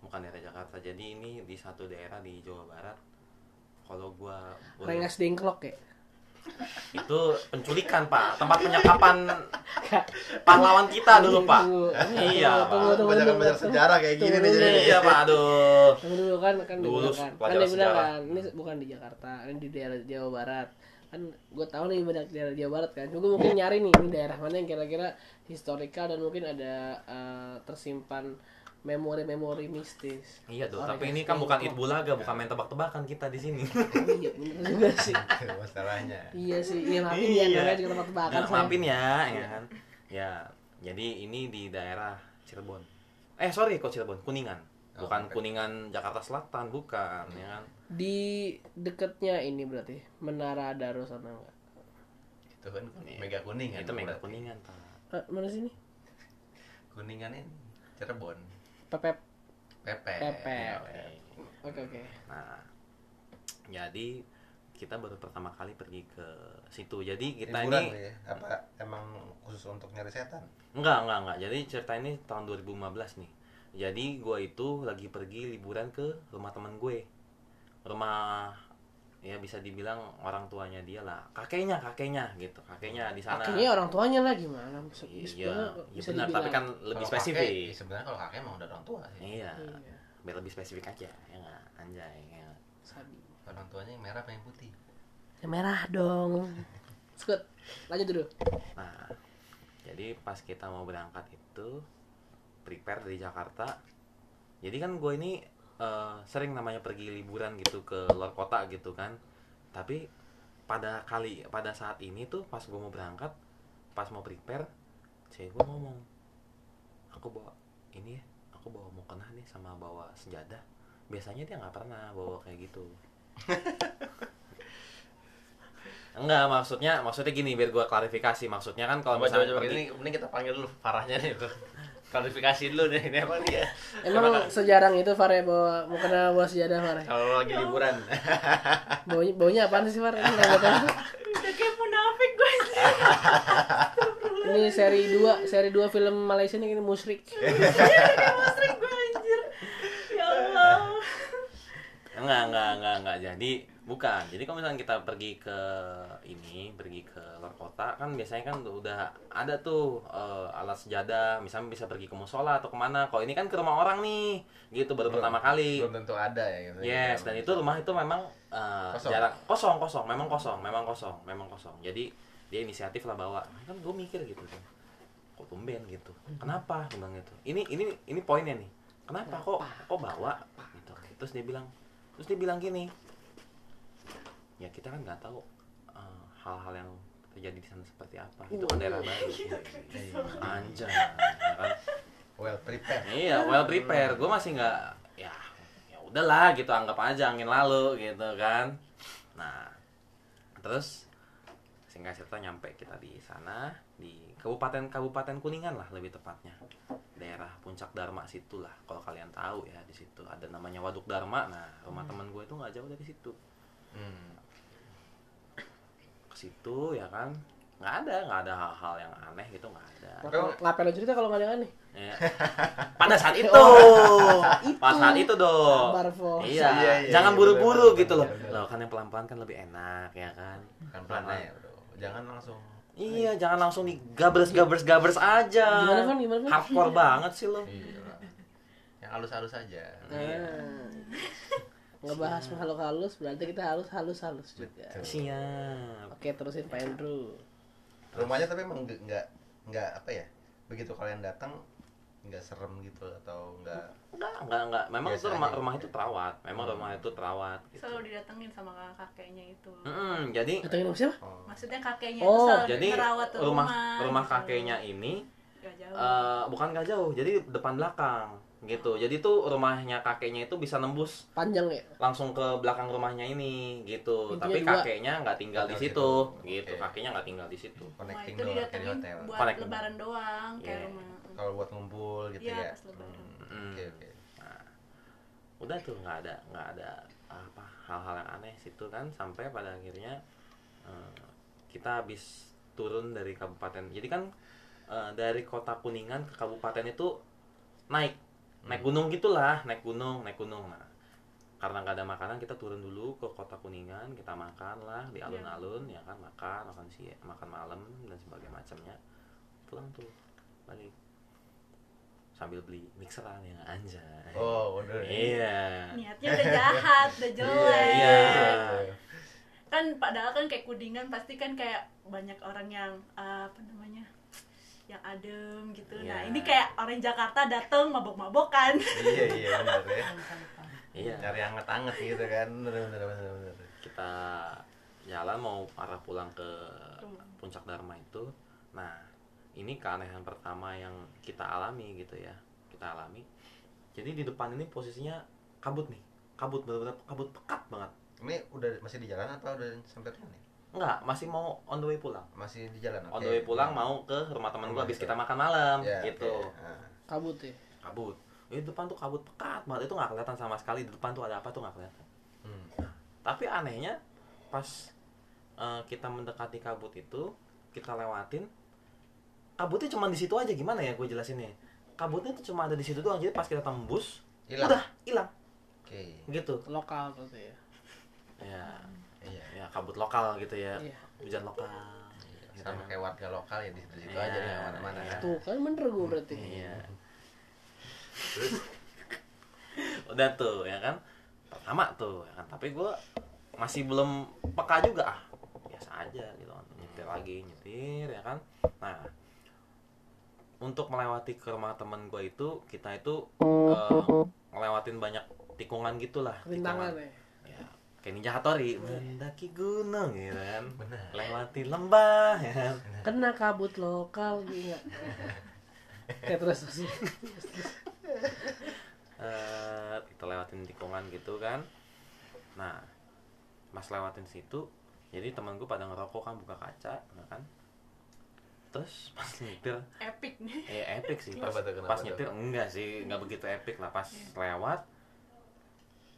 bukan daerah Jakarta jadi ini di satu daerah di Jawa Barat kalau gua boleh- Rengas dengklok ya? Itu penculikan pak. Tempat penyekapan pahlawan kita dulu pak. iya pak. Banyak banyak sejarah kayak gini nih jadi. iya pak. aduh. Tunggu dulu kan kan Dulu kan. Kan dia bilang kan ini bukan di Jakarta, ini di daerah Jawa Barat. Kan gue tahu nih banyak daerah Jawa Barat kan. Gue mungkin nyari nih ini daerah mana yang kira-kira historikal dan mungkin ada eh, tersimpan memori-memori mistis. iya dong Orang tapi ini kan bukan suka it bulaga bukan main tebak-tebakan kita di sini Oh, [LAUGHS] iya bener juga sih. [LAUGHS] Masalahnya. Iya sih, iya maafin ya namanya juga tempat tebakan Nggak, saya. maafin ya ya kan ya jadi ini di daerah Cirebon eh sorry kok Cirebon Kuningan Oh, bukan. Kuningan Jakarta Selatan bukan ya kan Di dekatnya ini berarti Menara Daro sana enggak? Itu kan mega kuning kan. itu mega. Kuningan pak Ah, mana sini? Kuningan ini Cirebon. Pepep. Pepe. Pepe. Oke. Oke oke. Nah, jadi kita baru pertama kali pergi ke situ. Jadi kita Liburan ini ya? Apa emang khusus untuk nyari setan? enggak enggak enggak. Jadi cerita ini tahun 2015 nih. Jadi gue itu lagi pergi liburan ke rumah teman gue. Rumah ya bisa dibilang orang tuanya dia lah, kakeknya kakeknya gitu, kakeknya di sana. Akhirnya orang tuanya lah gimana? Bisa, Iya, bisa ya benar. dibilang. Tapi kan lebih Kalau spesifik. kakek, ya sebenarnya kalau kakek emang udah orang tua sih. Iya, Iya. biar lebih spesifik aja, ya nggak, anjay. Ya. Sabi. Orang tuanya yang merah apa yang putih? Yang merah dong. Skut. Lanjut dulu. Nah, jadi pas kita mau berangkat itu prepare dari Jakarta. Jadi kan gue ini eh, sering namanya pergi liburan gitu ke luar kota gitu kan. Tapi pada kali pada saat ini tuh pas gue mau berangkat, pas mau prepare, cewek gue ngomong, aku bawa ini ya, aku bawa mukena nih sama bawa senjata. Biasanya dia nggak pernah bawa kayak gitu. [LAUGHS] Enggak, maksudnya maksudnya gini biar gua klarifikasi. Maksudnya kan kalau Coba coba misalnya coba pergi- ini mending kita panggil dulu Farahnya nih. Klarifikasi dulu deh ini emang dia. Emang sejarang itu Fare bawa mau kena bawa sejadah Fare. Kalau lagi liburan. [LAUGHS] Baunya baunya apaan sih Fare? Ini nggak tahu. Udah kayak munafik gue [LAUGHS] Ini seri 2, seri 2 film Malaysia nih ini Musrik. Kayak musrik gue anjir Ya Allah enggak, enggak, enggak, enggak. Jadi bukan. Jadi kalau misalnya kita pergi ke ini, pergi ke luar kota kan biasanya kan udah ada tuh eh, alat sejadah, misalnya bisa pergi ke musola atau ke mana. Kalau ini kan ke rumah orang nih, gitu baru pertama kali. Belum tentu ada ya gitu. Yes, dan itu rumah itu memang eh, Kosong. jarang kosong, kosong, memang kosong, memang kosong, memang kosong. Jadi dia inisiatif lah bawa. Kan gue mikir gitu kan. Kok tumben gitu. Kenapa? Gue bilang gitu. Ini ini ini poinnya nih. Kenapa kok kok bawa gitu. Terus dia bilang terus dia bilang gini. Ya kita kan nggak tahu eh, hal-hal yang terjadi di sana seperti apa. Itu kan daerah baru. [LAUGHS] Anjay, ya kan? Well prepared. Iya, well prepare. Gue masih nggak, ya, ya udahlah gitu, anggap aja angin lalu gitu kan. Nah, terus singkat cerita nyampe kita di sana di kabupaten kabupaten kuningan lah lebih tepatnya daerah puncak Dharma situ lah kalau kalian tahu ya di situ ada namanya Waduk Dharma nah rumah teman gue itu nggak jauh dari situ Hmm. Situ ya kan nggak ada nggak ada hal-hal yang aneh gitu nggak ada Ngapa- Ngapain lo cerita kalau nggak ada yang aneh? Ya. [LAUGHS] Pada saat itu. itu. Pada saat itu dong. Fo. Iya. Iya, iya, Jangan iya, buru-buru bener, gitu loh. Loh kan yang pelan-pelan kan lebih enak ya kan. Kan pelan ya, bro. Jangan langsung. Iya, jangan langsung digabres gabres gabres aja. Gimana, Van? Gimana, Van? Hardcore banget sih lo. Iya. Yang halus-halus aja. Nah. [LAUGHS] Ngebahas makhluk halus berarti kita harus halus-halus juga. Siap. Oke, terusin Pak Andrew. Rumahnya tapi emang nggak- nggak nggak apa ya? Begitu kalian datang nggak serem gitu atau nggak Enggak, enggak, enggak. Memang itu rumah rumah itu terawat. Memang rumah itu terawat gitu. Selalu didatengin sama kakeknya itu Mm-mm, jadi Datangin sama siapa? oh, Maksudnya kakeknya Oh, itu selalu jadi rumah rumah rumah kakeknya ini Gak jauh eh, bukan gak jauh, jadi depan belakang gitu. Jadi tuh rumahnya kakeknya itu bisa nembus Panjang ya? langsung ke belakang rumahnya ini gitu. Intinya Tapi dua. kakeknya nggak tinggal di situ, gitu. Oke. Kakeknya nggak tinggal di situ. Connecting itu doang kayak di hotel. buat Connecting. lebaran doang kayak Iya. rumah Kalau buat ngumpul gitu Iya, ya. pas lebaran. Hmm. Oke oke. Udah tuh nggak ada nggak ada apa hal-hal yang aneh situ kan sampai pada akhirnya eh, kita habis turun dari kabupaten. Jadi kan eh, dari kota Kuningan ke kabupaten itu naik naik gunung gitulah, naik gunung, naik gunung. Nah, karena nggak ada makanan kita turun dulu ke kota kuningan kita makan lah di alun-alun ya kan makan makan si makan malam dan sebagainya macamnya. Pulang tuh lagi sambil beli mixeran ya anjay. Oh, udah. iya. Niatnya udah jahat udah [LAUGHS] jelek. Iya kan padahal kan kayak kudingan pasti kan kayak banyak orang yang uh, apa namanya yang adem gitu nah Iya. ini kayak orang Jakarta dateng mabok-mabokan Iya, iya benar ya. iya Cari anget-anget gitu kan. Bener bener bener bener. kita jalan mau arah pulang ke puncak Dharma itu nah ini keanehan pertama yang kita alami gitu ya kita alami jadi di depan ini posisinya kabut nih kabut benar-benar kabut pekat banget Ini udah masih di jalan atau udah sampai nih? Enggak masih mau on the way pulang Masih di jalan. on oke. the way pulang mau ke rumah teman gua habis itu. kita makan malam Ya, gitu oke. Ah. kabut ya kabut di depan tuh kabut pekat banget itu nggak kelihatan sama sekali di depan tuh ada apa tuh nggak kelihatan Hmm. tapi anehnya pas eh, kita mendekati kabut itu kita lewatin kabutnya cuma di situ aja gimana ya gue jelasinnya kabutnya tuh cuma ada di situ doang jadi pas kita tembus Hilang. udah hilang Oke. gitu lokal berarti ya ya Iya. ya kabut lokal gitu ya Iya. hujan lokal gitu Sama kan. kayak warga lokal ya di situ-situ Iya, aja nggak mana-mana. iya. ya. tuh kan bener gue berarti iya udah tuh ya kan pertama tuh ya kan tapi gue masih belum peka juga ah biasa aja gitu kan nyetir lagi nyetir ya kan nah untuk melewati ke rumah temen gue itu kita itu eh, ngelewatin banyak tikungan gitulah rintangan tikungan. ya ya kayak Ninja Hattori. Mendaki gunung gitu kan? Lewati lembah ya kan? Kena kabut lokal gitu kayak terus terus. Eh kita lewatin tikungan gitu kan. Nah pas lewatin situ jadi temen gue pada ngerokok kan buka kaca ya kan? Terus pas nyetir. Epic nih. Ya epic sih. Pas, Kenapa tuh, pas nyetir enggak sih. Nggak begitu epic lah. Pas lewat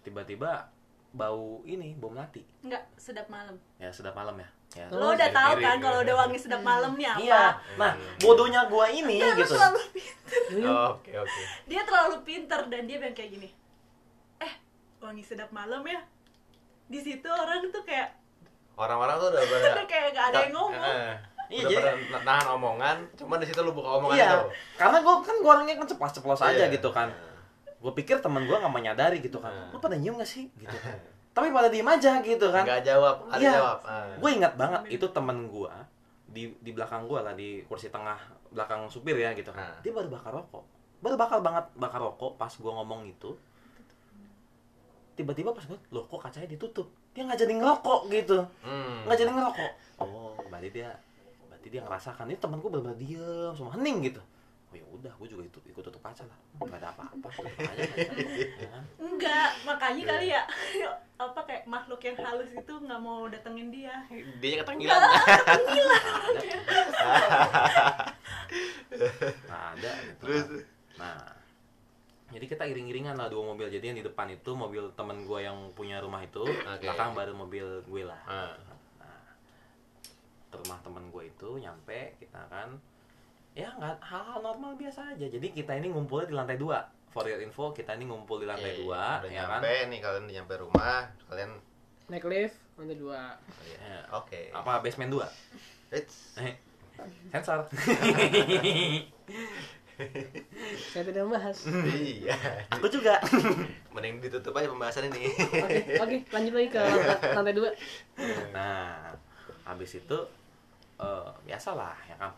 tiba-tiba bau ini bau melati? Nggak sedap malam. Ya sedap malam ya? Ya. Lo udah tahu mirip, kan kalau udah wangi sedap malam nih apa? Iya nah bodohnya gua ini Dia gitu. selalu pinter. Oh, Oke oke. dia terlalu pinter dan dia bilang kayak gini eh wangi sedap malam ya? Di situ orang tuh kayak Orang-orang tuh udah pada [LAUGHS] udah kayak gak ada yang ngomong. Eh, Iya, udah jadi- nahan omongan, cuma di situ lu buka omongan iya itu. karena gua kan gua orangnya kan ceplos-ceplos aja Iya. gitu kan gue pikir temen gue nggak menyadari gitu kan Hmm. lu pada nyium gak sih gitu kan [LAUGHS] tapi pada diem aja gitu kan Enggak jawab, ada Iya. jawab. Ah. gue ingat banget itu temen gue di di belakang gue lah di kursi tengah belakang supir ya gitu kan Nah. dia baru bakar rokok baru bakal banget bakar rokok pas gue ngomong itu tiba-tiba pas gue loh kok kacanya ditutup dia nggak jadi ngerokok gitu Hmm. nggak jadi ngerokok oh berarti dia berarti dia ngerasakan ini temen gue benar-benar diem semua hening gitu oh ya udah gue juga ikut ikut tutup kaca lah. Nggak ada apa-apa. [LAUGHS] Aja enggak makanya kali ya. [LAUGHS] Apa kayak makhluk yang halus itu nggak mau datengin dia. Dia ketangilan. [LAUGHS] Nggak ada. Gitu. Terus? Nah jadi kita iring-iringan lah dua mobil. Jadi yang di depan itu mobil temen gue yang punya rumah itu Oke. belakang baru mobil gue lah. Ah. nah ke rumah temen gue itu nyampe kita kan ya nggak hal-hal normal biasa aja. Jadi kita ini ngumpulnya di lantai dua. For your info kita ini ngumpul di lantai Oke, dua udah ya kan? nyampe nih kalian udah nyampe rumah, kalian naik lift lantai dua. Ya. oke. apa basement dua? It's Eh, sensor. [LAUGHS] Saya tidak membahas. Iya. aku juga. [LAUGHS] Mending ditutup aja pembahasan ini. oke oke lanjut lagi ke lantai- dua. Nah, habis itu eh biasalah ya kan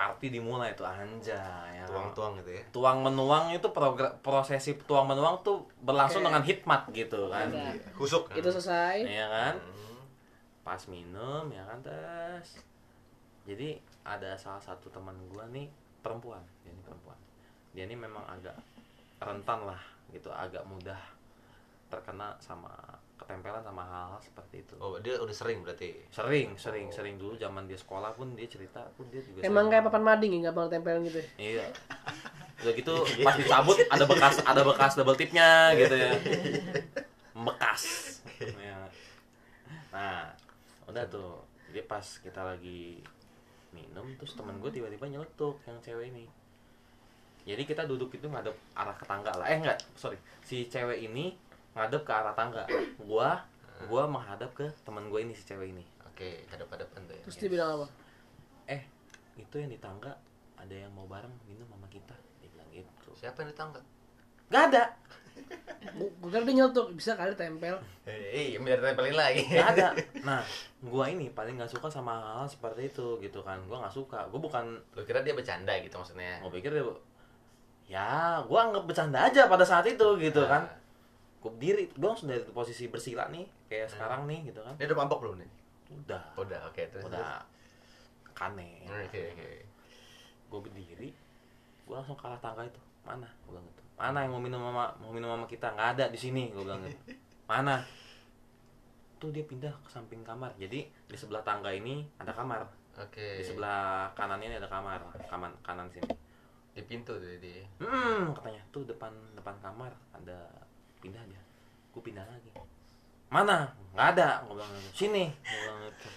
party dimulai tuh anjay ya. kan. Tuang-tuang gitu ya. Tuang menuang itu prosesi tuang menuang tuh berlangsung Oke. dengan hikmat gitu kan. Ada. Husuk. itu selesai Iya kan? Hmm. Pas minum ya kan tes. Jadi ada salah satu teman gua nih perempuan, dia ini perempuan. Dia ini memang agak rentan lah gitu, agak mudah terkena sama ketempelan sama hal-hal seperti itu. Oh, dia udah sering berarti. sering sering sering dulu zaman dia sekolah pun dia cerita pun dia juga emang sering- kayak papan mading ya nggak mau tempelin gitu ya? iya. [LAUGHS] Udah gitu pas dicabut ada bekas ada bekas double tipnya gitu ya. Bekas. Ya. nah udah tuh. Jadi pas kita lagi minum terus temen gue tiba-tiba nyeletuk yang cewek ini. Jadi kita duduk itu ada arah ke tangga lah. Eh enggak sorry. Si cewek ini ngadep ke arah tangga. Gua gua menghadap ke teman gue ini si cewek ini. Oke, hadap-hadapan tuh ya. terus dia bilang apa? Eh itu yang di tangga ada yang mau bareng minum sama kita. Dia bilang gitu. Siapa yang ditangkap? gak ada. Gue kira dia nyelutuk bisa kali tempel. Eh, biar tempelin lagi. gak ada. [LAUGHS] Nah gua ini paling nggak suka sama hal, hal seperti itu gitu kan. Gua nggak suka. Gua bukan Lu kira dia bercanda gitu maksudnya? gue pikir dia ya gua anggap bercanda aja pada saat itu gitu kan. Nah, gue berdiri gue langsung dari posisi bersila nih kayak sekarang nih gitu kan. Dia udah mabok belum nih? udah. Udah, oke terus. udah. kane. Oke, oke. gue berdiri gue langsung ke arah tangga itu. Mana? Gue bilang gitu. Mana yang mau minum mama mau minum mama kita? Nggak ada di sini gue bilang gitu. [LAUGHS] Mana? Tuh dia pindah ke samping kamar. Jadi di sebelah tangga ini ada kamar. Oke. di sebelah kanannya ini ada kamar. Kanan kanan sini. Di pintu tuh dia. hmm katanya. Tuh depan depan kamar ada pindah aja. Gue pindah lagi. Mana? Nggak ada. Gue bilang gitu. Sini. Gue bilang gitu.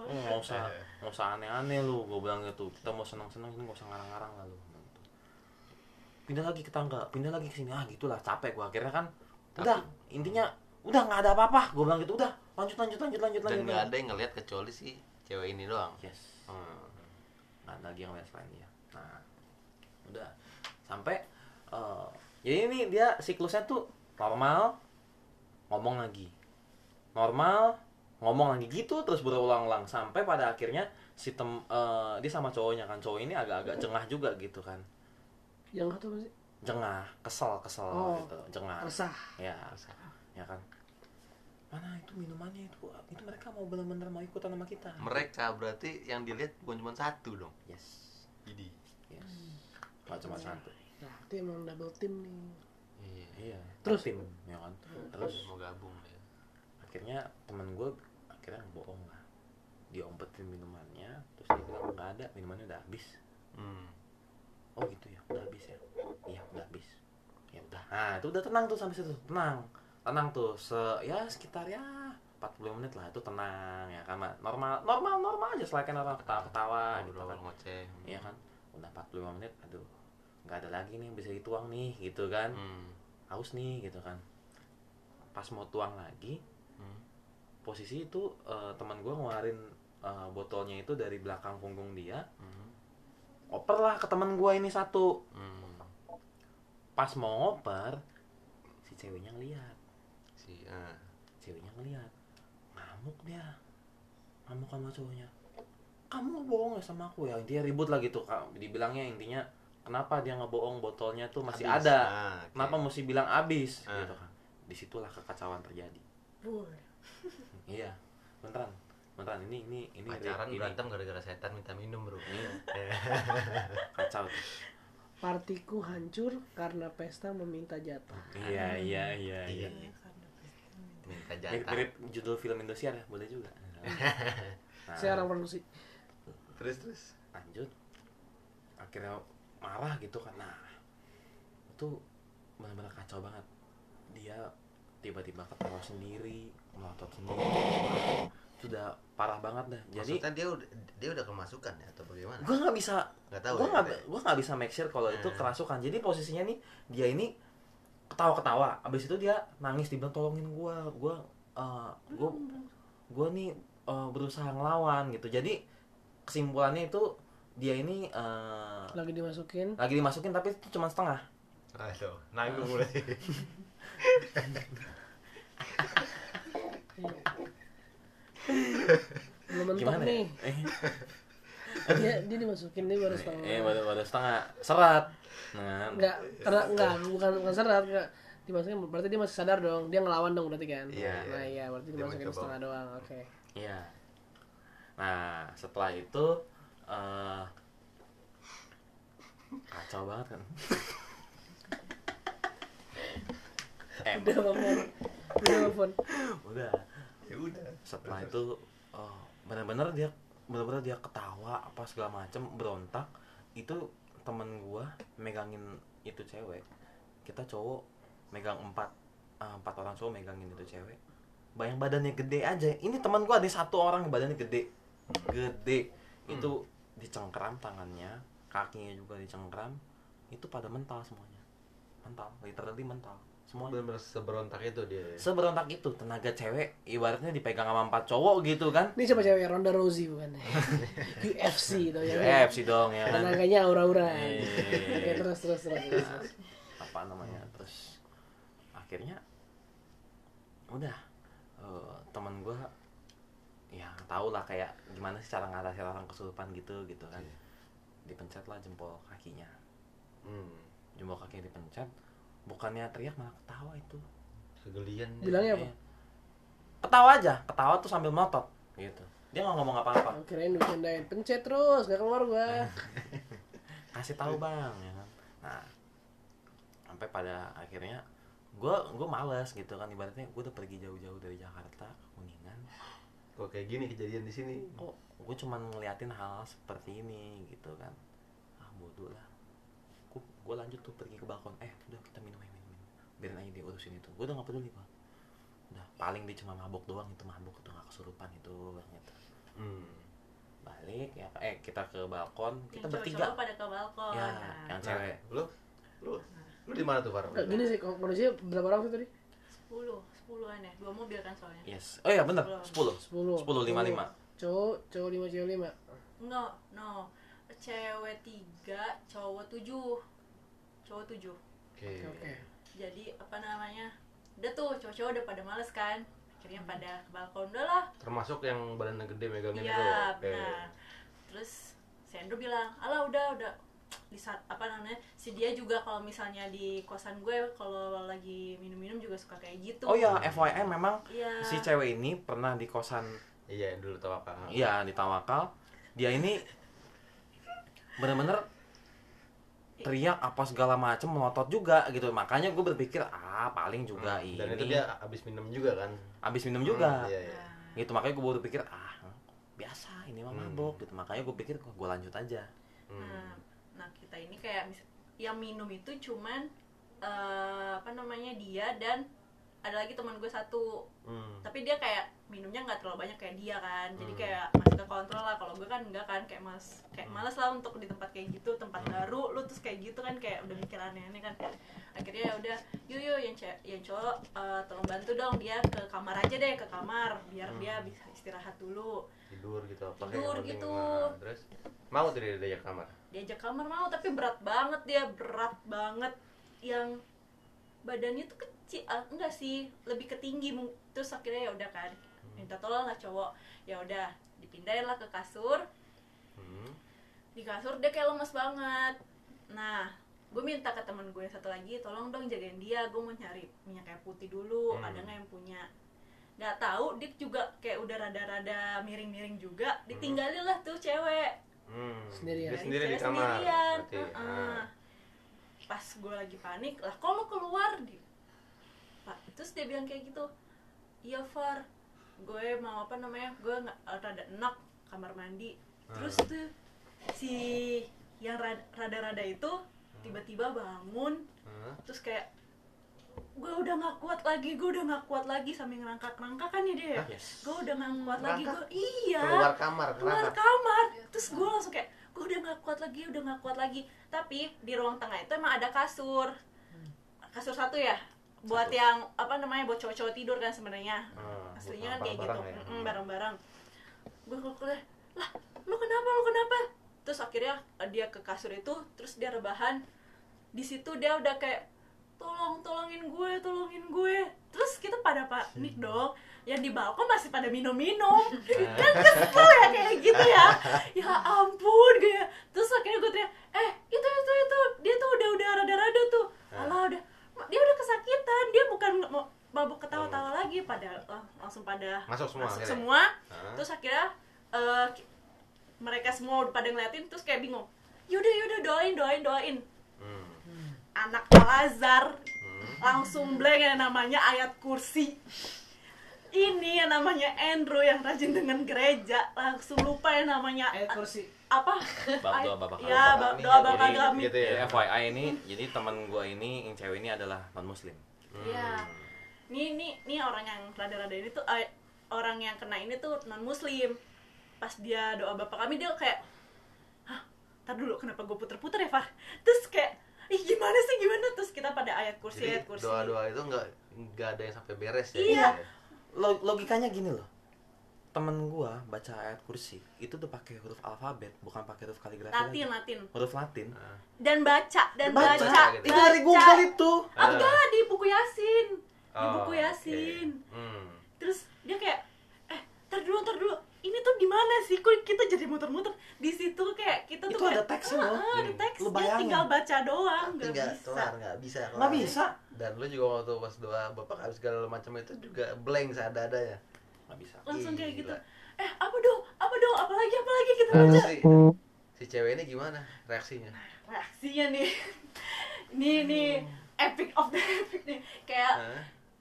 Oh, nggak usah nggak usah aneh-aneh lu. Gue bilang gitu. Kita mau senang-senang ini nggak usah ngarang-ngarang lah lu. Gitu. pindah lagi ke tangga. Pindah lagi ke sini. Ah gitulah. Capek gue akhirnya kan udah. Intinya udah nggak ada apa-apa. Gue bilang gitu. Udah. Lanjut lanjut lanjut lanjut Dan lanjut nggak ada yang ngeliat kecuali si cewek ini doang. yes. Hmm. nggak ada lagi yang lain selain dia. Nah udah. Sampai eh jadi ini dia siklusnya tuh normal ngomong lagi. Normal ngomong lagi gitu terus berulang-ulang. Sampai pada akhirnya si tem eh, dia sama cowoknya kan. Cowok ini agak-agak jengah juga gitu kan. Yang satu apa sih? Jengah kesel kesel Oh. gitu. Jengah resah. Ya ya kan. Mana itu minumannya itu? Itu mereka mau benar-benar mau ikutan sama kita. Mereka berarti yang dilihat bukan cuma satu dong. yes. Jadi. yes. Nggak cuma satu. Berarti emang double team nih Iya. Terus? tim ya kan. Terus mau gabung ya. akhirnya temen gue akhirnya bohong lah. Dia umpetin minumannya, terus dia bilang nggak ada, minumannya udah habis. Hmm. Oh gitu ya, udah habis ya. Iya udah habis. Ya udah. Nah itu udah tenang tuh sampai situ, tenang, tenang tuh. Se ya sekitar ya 40 menit lah itu tenang ya kan normal normal normal aja selain orang ketawa ketawa gitu kan ngoceh. Iya kan udah 45 menit aduh nggak ada lagi nih yang bisa dituang nih gitu kan Hmm. Haus nih gitu kan. Pas mau tuang lagi Hmm. posisi itu eh, teman gue ngeluarin eh, botolnya itu dari belakang punggung dia. Hmm. oper lah ke teman gue ini satu. Hmm. pas mau ngoper si ceweknya ngeliat. Si eh. ceweknya ngeliat. Ngamuk dia. Ngamuk sama cowoknya. Kamu bohong ya sama aku ya? Intinya ribut lah gitu dibilangnya intinya kenapa dia ngebohong botolnya tuh masih Habis. ada? Ah, oke. kenapa mesti bilang abis Ah. gitu kan. Di situlah kekacauan terjadi. Boy. [LAUGHS] iya. Beneran. Beneran. Ini ini ini pacaran ini, berantem gara-gara setan minta minum bro. Iya. [LAUGHS] kacau tuh. partiku hancur karena pesta meminta jatah. Iya iya iya iya. minta mirip, jatah. Mirip judul film Indosiar ya boleh juga. [LAUGHS] Nah, saya orang produksi. Terus terus. Lanjut. Akhirnya marah gitu kan. Nah itu benar-benar kacau banget. Dia tiba-tiba ketawa sendiri melotot sendiri. Itu udah parah banget dah. Jadi maksudnya dia udah dia udah kemasukan ya atau bagaimana? Gue nggak bisa nggak tahu gue ya, nggak ya. gue nggak bisa make sure kalau itu Hmm. kerasukan. Jadi posisinya nih dia ini ketawa-ketawa. Abis itu dia nangis dibilang tolongin gue gue gue gue nih eh, berusaha ngelawan gitu. Jadi kesimpulannya itu dia ini eh, lagi dimasukin? lagi dimasukin tapi itu cuma setengah. Aduh, nanggung berarti. belum mentok gimana nih. Ya? Eh, dia dia dimasukin nih baru setengah. Eh baru baru setengah. Serat. Nah. Enggak karena enggak bukan bukan serat enggak dimasukin berarti dia masih sadar dong. Dia ngelawan dong berarti kan? Iya, iya. nah iya berarti Dia dimasukin mencoba. setengah doang oke. Iya. Nah, setelah itu eh kacau banget kan. [LAUGHS] eh, udah telepon udah telepon udah. ya udah. Setelah itu oh, benar-benar dia benar-benar dia ketawa apa segala macem berontak. Itu temen gua megangin itu cewek. Kita cowok megang empat eh, empat orang cowok megangin itu cewek. Bayang badannya gede aja. Ini teman gua ada satu orang yang badannya gede. Gede. Itu dicengkram tangannya, kakinya juga dicengkram. Itu pada mental semuanya. Mental, literally mental semua bener-bener seberontak itu dia ya. seberontak itu tenaga cewek ibaratnya dipegang sama empat cowok gitu kan Ini siapa cewek Ronda Rousey bukan? [LAUGHS] UFC tuh ya. UFC dong ya kan Tenaganya aura-aura. Iya. Oke terus terus terus. terus. apa namanya terus akhirnya udah eh, teman gue tau lah kayak gimana sih cara ngatasin orang kesurupan gitu gitu kan dipencet lah jempol kakinya hmm. jempol kakinya dipencet bukannya teriak malah ketawa itu kegelian dia. Bilangnya apa? Iya. ketawa aja ketawa tuh sambil melotot gitu dia nggak ngomong apa-apa Oh, kirain bercandain pencet terus gak keluar gua. [LAUGHS] kasih tahu bang ya kan nah sampai pada akhirnya gue gue males gitu kan ibaratnya gue udah pergi jauh-jauh dari Jakarta ke kuningan kok kayak gini kejadian di sini? Kok gue cuman ngeliatin hal seperti ini gitu kan. Ah bodoh lah. Gue gue lanjut tuh pergi ke balkon. Eh udah kita minum aja minum, minum. biarin aja dia urusin itu. Gue udah gak peduli bang udah paling dia cuma mabok doang itu mabok tuh gak kesurupan itu gitu hmm. balik ya eh kita ke balkon. Kita Yang bertiga. pada ke balkon. Ya Nah, yang cewek. lu? Lu lu di mana tuh Far? Nggak, gini sih kalau manusia berapa orang sih tadi? Sepuluh sepuluhan ya? Dua mobil kan soalnya? Yes. Oh iya bener. Sepuluh. sepuluh. 10. Sepuluh, lima, lima. Cowok, cowok 5, cewek 5. enggak no. Cewek tiga cowok tujuh. Cowok tujuh. Oke. Oke. jadi apa namanya? Udah tuh cowok-cowok udah pada males kan? Akhirnya pada ke balkon udah lah. Termasuk yang badannya gede megangin itu iya Oke. benar. Terus si Andrew bilang alah udah udah di saat apa namanya si dia juga kalau misalnya di kosan gue kalau lagi minum-minum juga suka kayak gitu Oh ya, FYI memang Iya. si cewek ini pernah di kosan iya dulu tau apa iya di Tawakal. Dia ini bener-bener teriak apa segala macem melotot juga gitu. Makanya gue berpikir ah paling juga ini dan itu dia abis minum juga kan abis minum juga. Hmm, iya, iya. Nah, Gitu makanya gue berpikir ah biasa ini mah Hmm. mabok gitu. Makanya gue pikir gue lanjut aja. Hmm. Nah, kita ini kayak yang minum itu cuman eh, apa namanya dia dan ada lagi teman gue satu Hmm. tapi dia kayak minumnya nggak terlalu banyak kayak dia kan jadi Hmm. kayak masih ke kontrol lah kalau gue kan enggak kan kayak mas kayak Hmm. males lah untuk di tempat kayak gitu tempat baru lu terus kayak gitu kan kayak udah mikir aneh-aneh kan akhirnya ya udah yuk yuk yang cewek yang cowok eh, tolong bantu dong dia ke kamar aja deh ke kamar biar Hmm. dia bisa istirahat dulu tidur gitu apa Tidur penting. gitu. Nah, terus mau tuh dia diajak kamar diajak kamar mau tapi berat banget dia berat banget yang badannya tuh kecil ah, enggak sih lebih ke tinggi mung- terus akhirnya ya udah kan minta tolong lah cowok ya udah dipindahin lah ke kasur hmm. di kasur dia kayak lemes banget nah gue minta ke temen gue satu lagi tolong dong jagain dia gue mau nyari minyak kayak putih dulu Hmm. ada nggak yang punya nggak tahu dia juga kayak udah rada-rada miring-miring juga ditinggalin lah tuh cewek Hmm. Sendirian. dia sendiri di kamar sendirian. berarti. Ah. pas gue lagi panik lah kok lo keluar di pak terus dia bilang kayak gitu iya Far gue mau apa namanya gue nggak eh, rada enak kamar mandi terus Ah. tuh si yang rada- rada-rada itu tiba-tiba bangun Hah? terus kayak gue udah nggak kuat lagi gue udah nggak kuat lagi sambil ngerangkak-ngerangkak kan ya dia? Yes. gue udah nggak kuat lagi gue Ngerangkak? iya keluar kamar keluar kenapa kamar terus gue langsung kayak gue udah nggak kuat lagi udah nggak kuat lagi tapi di ruang tengah itu emang ada kasur kasur satu ya buat Satu. yang apa namanya buat cowok-cowok tidur kan sebenarnya. Ah, aslinya kan kayak gitu. ya. Mm-mm, barang-barang. Gue keluar lah lu kenapa lu kenapa? Terus akhirnya eh, dia ke kasur itu terus dia rebahan di situ dia udah kayak tolong tolongin gue tolongin gue. Terus kita pada panik dong. Yang di balkon masih pada minum-minum. [LAUGHS] Kan kesel ya kayak gitu ya. Ya ampun kayak terus akhirnya gue teriak eh itu itu itu. Dia tuh udah udah rada-rada tuh. Alah udah dia udah kesakitan dia bukan mau mabuk ketawa-tawa lagi pada lang- langsung pada Masuk semua masuk semua Hah? terus akhirnya eh, ki- mereka semua udah pada ngeliatin terus kayak bingung yaudah yaudah doain doain doain Hmm. anak Al-Azhar Hmm. langsung blank yang namanya ayat kursi yang namanya Andrew yang rajin dengan gereja langsung lupa yang namanya Eh kursi. apa Bab doa Bapa kami. ya bab doa bapak Jadi- kami gitu ya Jadi FYI ini, jadi teman gue ini yang cewek ini adalah non muslim. Iya. Nih nih nih orang yang rada-rada ini tuh eh, orang yang kena ini tuh non muslim. Pas dia doa bapak kami dia kayak, hah, tar dulu kenapa gue puter-puter ya Far? Terus kayak, ih gimana sih gimana terus kita pada ayat kursi Jadi ayat kursi doa-doa itu nggak nggak ada yang sampai beres ya. Iya. Lo- logikanya gini loh temen gua baca ayat kursi itu tuh pakai huruf alfabet bukan pakai huruf kaligrafi latin lagi. latin huruf latin dan baca dan Baca, baca, gitu. itu dari baca. Google itu Ah, enggak di buku yasin di Oh, buku yasin oke. Hmm. terus dia kayak eh tar dulu tar dulu ini tuh di mana sih? Kok kita jadi muter-muter? Di situ kayak kita tuh Itu kayak, ada teksnya "Ah, loh." ah, ada Hmm. teks. Lu bayangin. tinggal baca doang nggak bisa. kelar, nggak bisa. nggak bisa. Dan lu juga waktu pas doa bapak habis segala macam itu juga blank seadanya. nggak bisa. Langsung kayak gitu. Eh apa dong? Apa dong? Apalagi apalagi kita Nah, baca si, si cewek ini gimana reaksinya? reaksinya nih. [LAUGHS] Ini nih. Epic of the [LAUGHS] epic nih. Kayak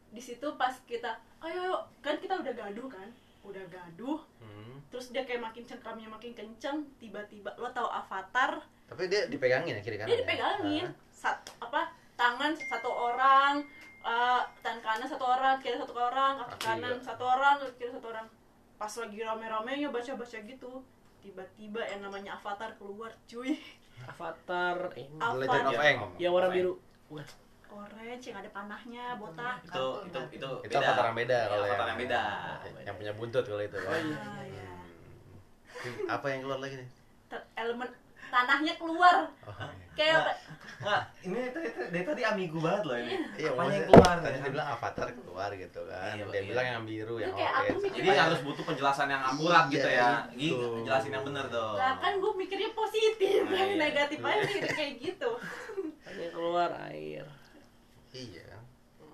di situ pas kita ayo ayo kan kita udah gaduh kan udah gaduh Hmm. terus dia kayak makin cengkramnya makin kenceng tiba-tiba lo tau avatar Tapi dia dipegangin ya kiri kanan. dia ya? dipegangin Hah? sat apa tangan satu orang eh, tangan kanan satu orang kiri satu orang kaki kanan juga. satu orang kiri satu orang pas lagi rame-ramenya baca-baca gitu tiba-tiba yang namanya avatar keluar cuy Avatar ini Avatar. Legend of Aang. yang warna biru. Bukan. Orange yang ada panahnya botak itu itu itu Itu avatar yang beda kalau avatar yang beda Yang punya buntut kalau itu. kan? Ah, ya. Hmm. Apa yang keluar lagi nih? Ter- elemen tanahnya keluar Oh, iya. kayak Nggak, nggak ini dari, dari tadi ambigu banget loh ini Iya, apanya yang keluar Tadi nih? dia bilang avatar keluar gitu kan. Iya, dia iya. bilang yang biru, yang Iya, orange. mikir- jadi harus butuh penjelasan yang akurat gitu Iya, ya itu. Gi, jelasin yang benar dong lah kan gue mikirnya positif Nah, yang iya. negatif aja mikirnya kayak gitu Hanya keluar air. Iya.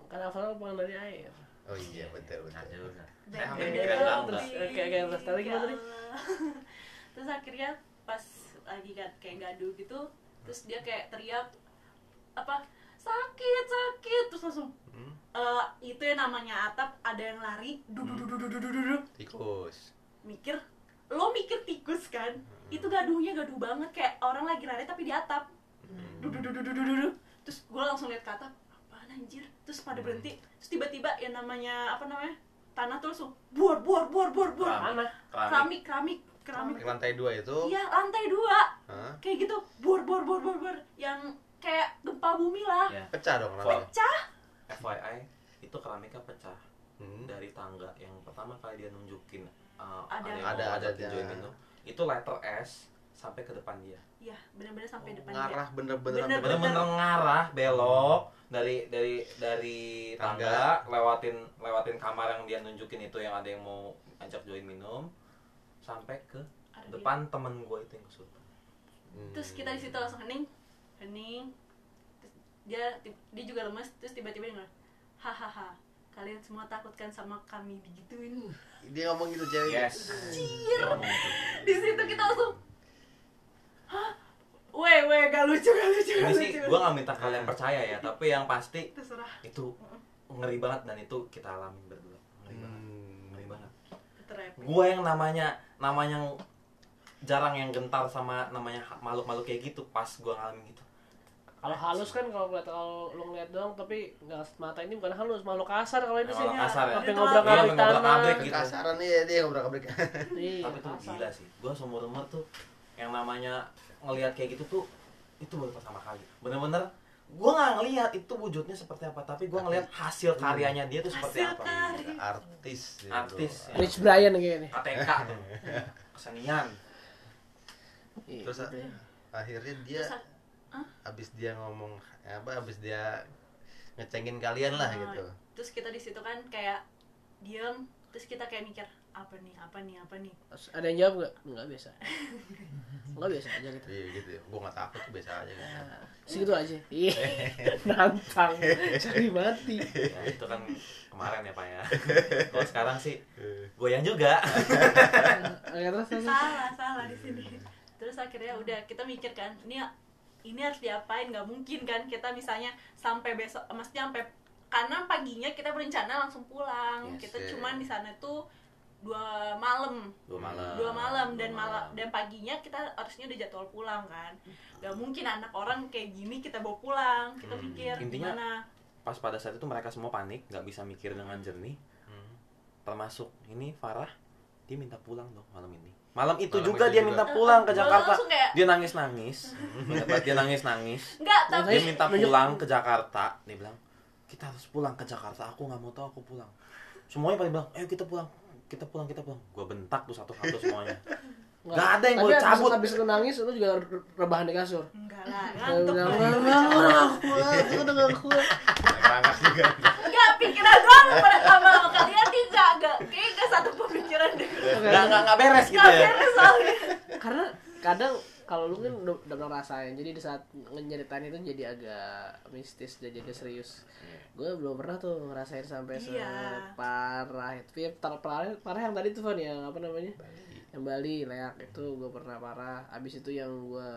Kan Avatar bukan dari air. Oh iya, betul betul. Nah, Saya hampir enggak, Terus eh, kayak kayak terus tadi gimana tadi? terus akhirnya pas lagi kan kayak gaduh gitu terus dia kayak teriak apa sakit sakit terus langsung Hmm? eh, itu yang namanya atap ada yang lari dudu dudu dudu dudu dudu Tikus. mikir lo mikir tikus kan itu gaduhnya gaduh banget kayak orang lagi lari tapi di atap Hmm. dudu dudu dudu dudu terus gue langsung lihat ke atap anjir terus pada berhenti terus tiba-tiba yang namanya apa namanya tanah tuh langsung buar buar buar buar buar Tanah. keramik keramik keramik lantai dua itu. iya lantai dua Hah? kayak gitu buar buar buar buar buar yang kayak gempa bumi lah Ya. Pecah dong namanya. pecah FYI itu keramiknya pecah Hmm. dari tangga yang pertama kali dia nunjukin uh, Ada. Ada, ada itu itu letter S sampai ke depan dia. Iya benar-benar sampai depan Ngarah dia bener-bener bener-bener ngarah belok dari dari dari tangga, Tangga. lewatin lewatin kamar yang dia nunjukin itu yang ada yang mau ajak join minum sampai ke depan temen gue itu yang kesurupan Hmm. terus kita di situ langsung hening hening. Terus dia dia juga lemes terus tiba-tiba dia ngomong hahaha kalian semua takut kan sama kami digituin. Dia ngomong gitu cewek. yes. Gitu. di situ kita langsung hah weh weh gak lucu gak lucu ini gak sih lucu gue gak minta kalian percaya ya tapi yang pasti terserah itu ngeri banget dan itu kita alamin berdua ngeri banget Hmm. ngeri banget gue yang namanya namanya jarang yang gentar sama namanya makhluk-makhluk kayak gitu pas gue ngalamin gitu Kalau halus kan kalau ngeliat kalau lu ngeliat doang tapi nggak mata ini bukan halus, makhluk kasar kalau ini sih. Makhluk kasar ya. Sampai Iya, sampai ngobrak-ngabrik tanah. gitu. Kasaran nih ya, dia ngobrak abrik. Iya, tapi tuh kasar. gila sih gue seumur umur tuh yang namanya ngelihat kayak gitu tuh itu baru pertama kali bener-bener gue nggak ngelihat itu wujudnya seperti apa tapi gue ngelihat hasil karyanya dia tuh seperti Hasil apa karya. Artis. dia, Artis, ya. Rich Brian kayaknya. KTK tuh [LAUGHS] kesenian Iya, Terus ya. akhirnya dia Terus, Hah? abis dia ngomong apa abis dia ngecengin kalian lah Nah, gitu. terus kita di situ kan kayak diem terus kita kayak mikir apa nih apa nih apa nih Terus Ada yang jawab nggak? Nggak biasa. [LAUGHS] Nggak biasa aja gitu. Iya gitu. Gue nggak takut biasa aja gitu. Nah, Segitu aja. Iya. [LAUGHS] Nantang. Cari mati. ya, itu kan kemarin ya pak ya kalau [LAUGHS] sekarang sih goyang juga Oke, terus terus. salah salah di sini terus akhirnya udah kita mikir kan ini ini harus diapain nggak mungkin kan kita misalnya sampai besok maksudnya sampai karena paginya kita berencana langsung pulang Yes, kita yeah. cuman di sana tuh dua malam. Dua malam. Dua malam dan malam. dan paginya kita harusnya udah jadwal pulang kan. Nggak mungkin anak orang kayak gini kita bawa pulang kita Hmm. pikir Intinya- gimana. pas pada saat itu mereka semua panik nggak bisa mikir dengan jernih. Hmm. termasuk ini Farah dia minta pulang dong malam ini. Malam itu Malam juga itu dia juga. minta pulang ke Jakarta. kayak- dia nangis nangis dia nangis nangis Enggak, tapi dia minta pulang ke Jakarta. Dia bilang kita harus pulang ke Jakarta. Aku nggak mau tahu aku pulang. Semuanya pada bilang ayo kita pulang kita pulang kita pulang gue bentak tuh satu-satu semuanya Nggak ada yang abis- cabut. Abis lu nangis, lu juga re- rebahan di kasur. enggak lah, ngantuk. bilang, "Nggak, nggak, udah gak kuat, aku udah gak kuat. Rangas juga. Enggak, pikiran gua pada sama sama kalian tidak enggak. Kayak enggak satu pemikiran deh. nggak nggak nggak beres gitu Enggak ya beres soalnya. Karena kadang kalau lu kan udah, udah pernah rasain, jadi di saat nyeritain itu jadi agak mistis dan jadi serius. Gue belum pernah tuh ngerasain sampai Iya. separah itu. Ya, tar- parah, yang tadi tuh Van yang apa namanya? Yang Bali, leak itu gue pernah parah. Abis itu yang gue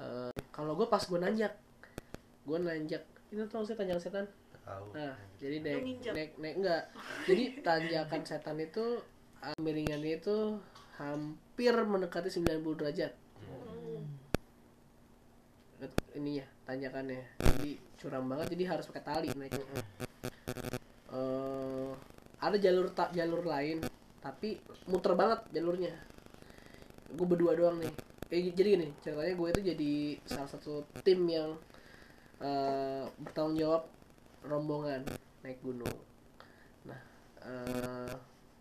eh, kalau gue pas gue nanjak, gue nanjak itu tuh sih tanjakan setan. Tahu. Nah, jadi naik, naik, naik enggak. Jadi tanjakan setan itu uh, miringannya itu hampir mendekati 90 derajat. Ininya, tanjakannya. Jadi curam banget, jadi harus pakai tali naik. Eh, ada jalur tak jalur lain, tapi muter banget jalurnya. Gue berdua doang nih. Eh, jadi gini, ceritanya gue itu jadi salah satu tim yang eh, bertanggung jawab rombongan naik gunung. Nah, eh,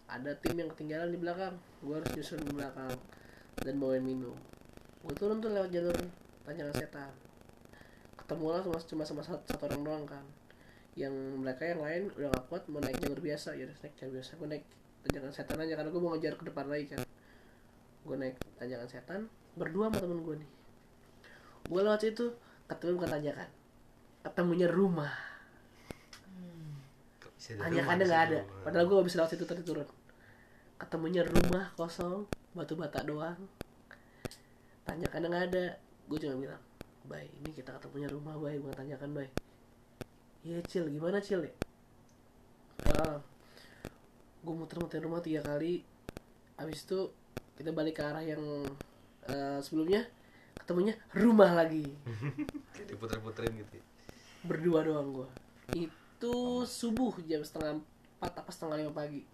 ada tim yang ketinggalan di belakang. Gue harus nyusun di belakang dan bawain minum. Gue turun tuh lewat jalur tanjakan setan. Ketemu lah cuma cuma sama satu, satu orang doang kan. Yang mereka yang lain udah gak kuat mau naik jalur biasa ya naik jalur biasa. Gue naik tanjakan setan aja karena gue mau ngejar ke depan lagi kan. Gue naik tanjakan setan berdua sama temen gue nih. Gue lewat situ ketemu bukan tanjakan, ketemunya rumah. Bisa di tanjakannya nggak bisa ada rumah. padahal gue habis lewat situ tadi turun ketemunya rumah kosong batu bata doang tanjakannya nggak ada gue cuma bilang bay ini kita ketemunya rumah bay bukan tanjakan bay. Iya cil gimana cil ya? Ah, gue muter-muter rumah tiga kali. Habis itu kita balik ke arah yang eh, sebelumnya ketemunya rumah lagi. [LAUGHS] Diputer-puterin gitu. ya. berdua doang gua. Itu subuh jam setengah empat apa setengah lima pagi.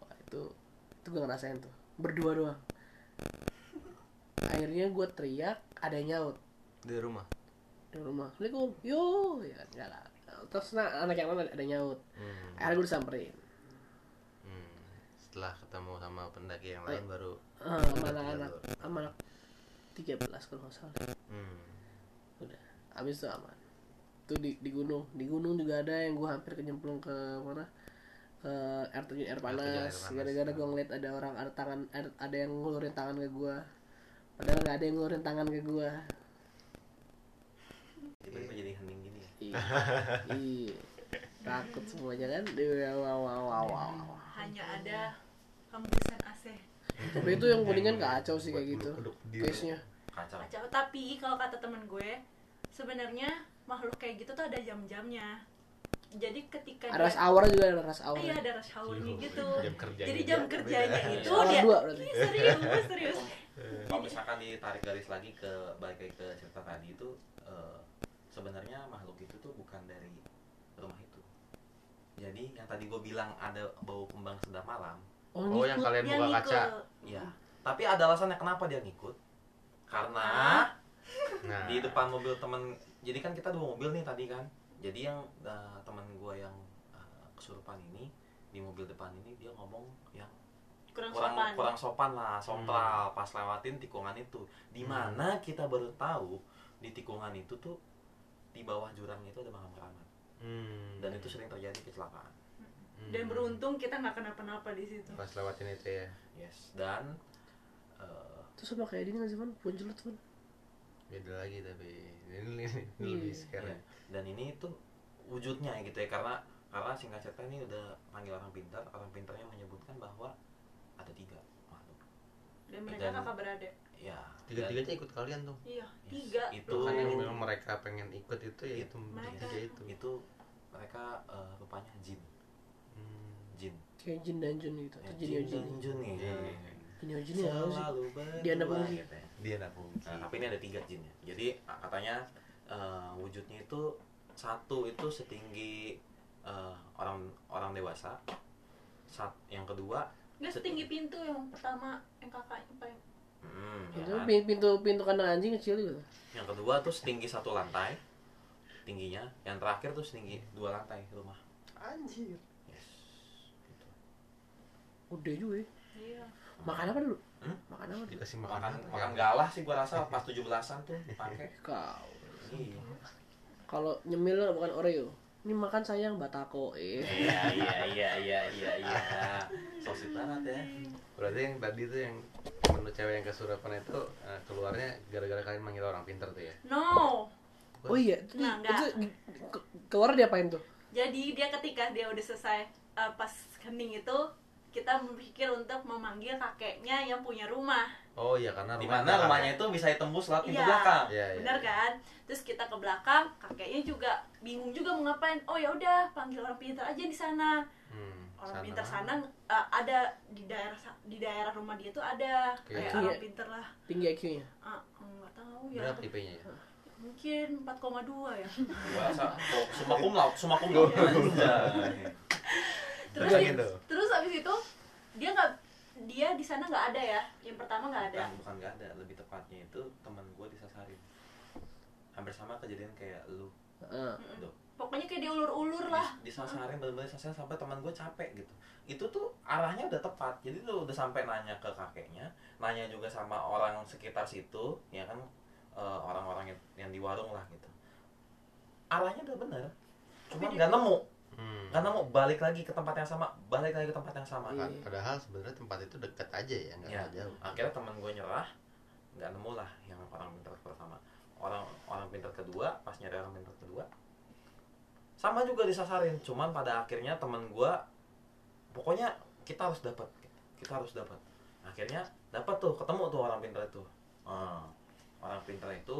Wah, itu itu gue ngerasain tuh. Berdua doang. Akhirnya gue teriak ada yang nyaut. Di rumah. di rumah. Assalamualaikum. Yo ya enggak lah. Terus nah, anak yang lain ada yang nyaut? Hmm. akhirnya gue disamperin. Hmm. Setelah ketemu sama pendaki yang lain baru Ah, sama anak-anak. sama anak tiga belas kalau nggak salah. Hmm. udah. Habis itu aman. Itu di, di gunung. Di gunung juga ada yang gue hampir kenyemplung ke mana? Ke air terjun air panas. Gara-gara gue ngeliat ada orang ada tangan ada, ada yang ngulurin tangan ke gue padahal nggak ada yang ngulurin tangan ke gue tiba-tiba jadi hening gini. Ya iya. Iya. Takut semuanya kan? Iya, wow wow wow wow Hanya ada hembusan AC. tapi itu yang mendingan kacau sih kayak gitu case nya kacau. Kacau. Tapi kalau kata temen gue, sebenarnya makhluk kayak gitu tuh ada jam-jamnya. Jadi ketika ada rush hour juga ada rush hour. Iya ada rush hour-nya gitu. Jam kerjanya Jadi jam kerjanya itu Hour dia Ih, serius, serius. kalau misalkan ditarik garis lagi ke balik lagi ke cerita tadi itu eh, sebenarnya makhluk itu tuh bukan dari rumah itu jadi yang tadi gue bilang ada bau kembang sedap malam Oh, yang ngikut. kalian Yang buka kaca. ya tapi ada alasannya kenapa dia ngikut karena Nah. di depan mobil temen jadi kan kita dua mobil nih tadi kan jadi yang eh, teman gue yang eh, kesurupan ini di mobil depan ini dia ngomong yang Kurang kurang sopan. kurang sopan lah sompral pas lewatin tikungan itu di mana kita baru tahu di tikungan itu tuh di bawah jurangnya itu ada makam keramat Hmm. dan itu sering terjadi kecelakaan Hmm. Dan beruntung kita nggak kenapa-napa di situ. pas lewatin itu ya. yes dan eh, itu sama kayak ini nggak sih man puncelut man Beda lagi tapi ini, ini lebih Iya. sekarang. ya, dan ini tuh wujudnya gitu ya karena karena singkat cerita ini udah panggil orang pintar orang pintarnya menyebutkan bahwa ada tiga makhluk Dan mereka Dan- kakak beradik. ya Tiga-tiganya ikut kalian tuh. Iya, Yes. tiga. Itu- loh. Kan yang bilang mereka pengen ikut itu ya itu Mereka. tiga itu. dan itu mereka eh, rupanya jin Hmm. jin kayak jin dan jun gitu Ya, atau jin dan jin jin nih Jin. jin dan jin ya apa sih selalu Dia ada berdua, fungsi. gitu ya. Dia nak fungsi. Nah, tapi ini ada tiga jinnya. Jadi katanya eh, wujudnya itu satu itu setinggi eh, orang orang dewasa. Sat, yang kedua nggak setinggi pintu yang pertama yang kakaknya paling Hmm, Itu ya kan? pin- pintu pintu kandang anjing kecil gitu. Yang kedua tuh setinggi satu lantai tingginya. Yang terakhir tuh setinggi dua lantai rumah. Anjir. Yes. Gitu. Udah juga. ya. iya Makan apa dulu? Hmm? Makan apa dulu? Dikasih makan Makan makan ya? galah sih gua rasa pas [LAUGHS] 17-an tuh dipakai. Kau. Iya. Kalau nyemil bukan Oreo. Ini makan sayang batako. Eh. [LAUGHS] Iya iya iya iya iya iya. Sosit banget ya. Berarti yang tadi tuh yang menu cewek yang kesurupan itu eh, keluarnya gara-gara kalian manggil orang pinter tuh ya? no Oh iya, itu, Nah, itu ke- keluar diapain tuh? jadi dia ketika dia udah selesai eh, pas hening itu kita berpikir untuk memanggil kakeknya yang punya rumah Oh iya karena Di mana rumahnya ya? itu bisa tembus lewat pintu Iya. belakang. Iya, iya. benar kan terus kita ke belakang kakeknya juga bingung juga mau ngapain oh ya udah panggil orang pintar aja di sana Hmm, orang sana. pintar sana eh, ada di daerah di daerah rumah dia tuh ada Oke. kayak Iya. orang pintar lah Tinggi IQ-nya. Ah, nggak tahu ya Berapa IP-nya ya? mungkin 4,2 ya laude, summa cum laude. Anjay. terus gitu. terus habis itu dia nggak dia di sana nggak ada ya? Yang pertama nggak ada? Bukan, bukan nggak ada, lebih tepatnya itu teman gue disasarin. Hampir sama kejadian kayak lu. Heeh. Tuh. pokoknya kayak diulur-ulur lah. Dis- disasarin bener-bener disasarin sampai teman gue capek gitu. Itu tuh arahnya udah tepat. Jadi tuh udah sampai nanya ke kakeknya nanya juga sama orang sekitar situ ya kan eh, orang-orang yang, yang di warung lah gitu. Arahnya udah bener. Cuma nggak nemu Hmm. nggak nemu balik lagi ke tempat yang sama balik lagi ke tempat yang sama Iya. kan Padahal sebenarnya tempat itu dekat aja ya, nggak ya jauh. akhirnya teman gue nyerah nggak nemu lah yang orang pintar pertama orang orang pintar kedua pas nyari orang pintar kedua sama juga disasarin. Cuman pada akhirnya teman gue pokoknya kita harus dapat kita harus dapat akhirnya dapat tuh ketemu tuh orang pintar itu. Ah, orang pintar itu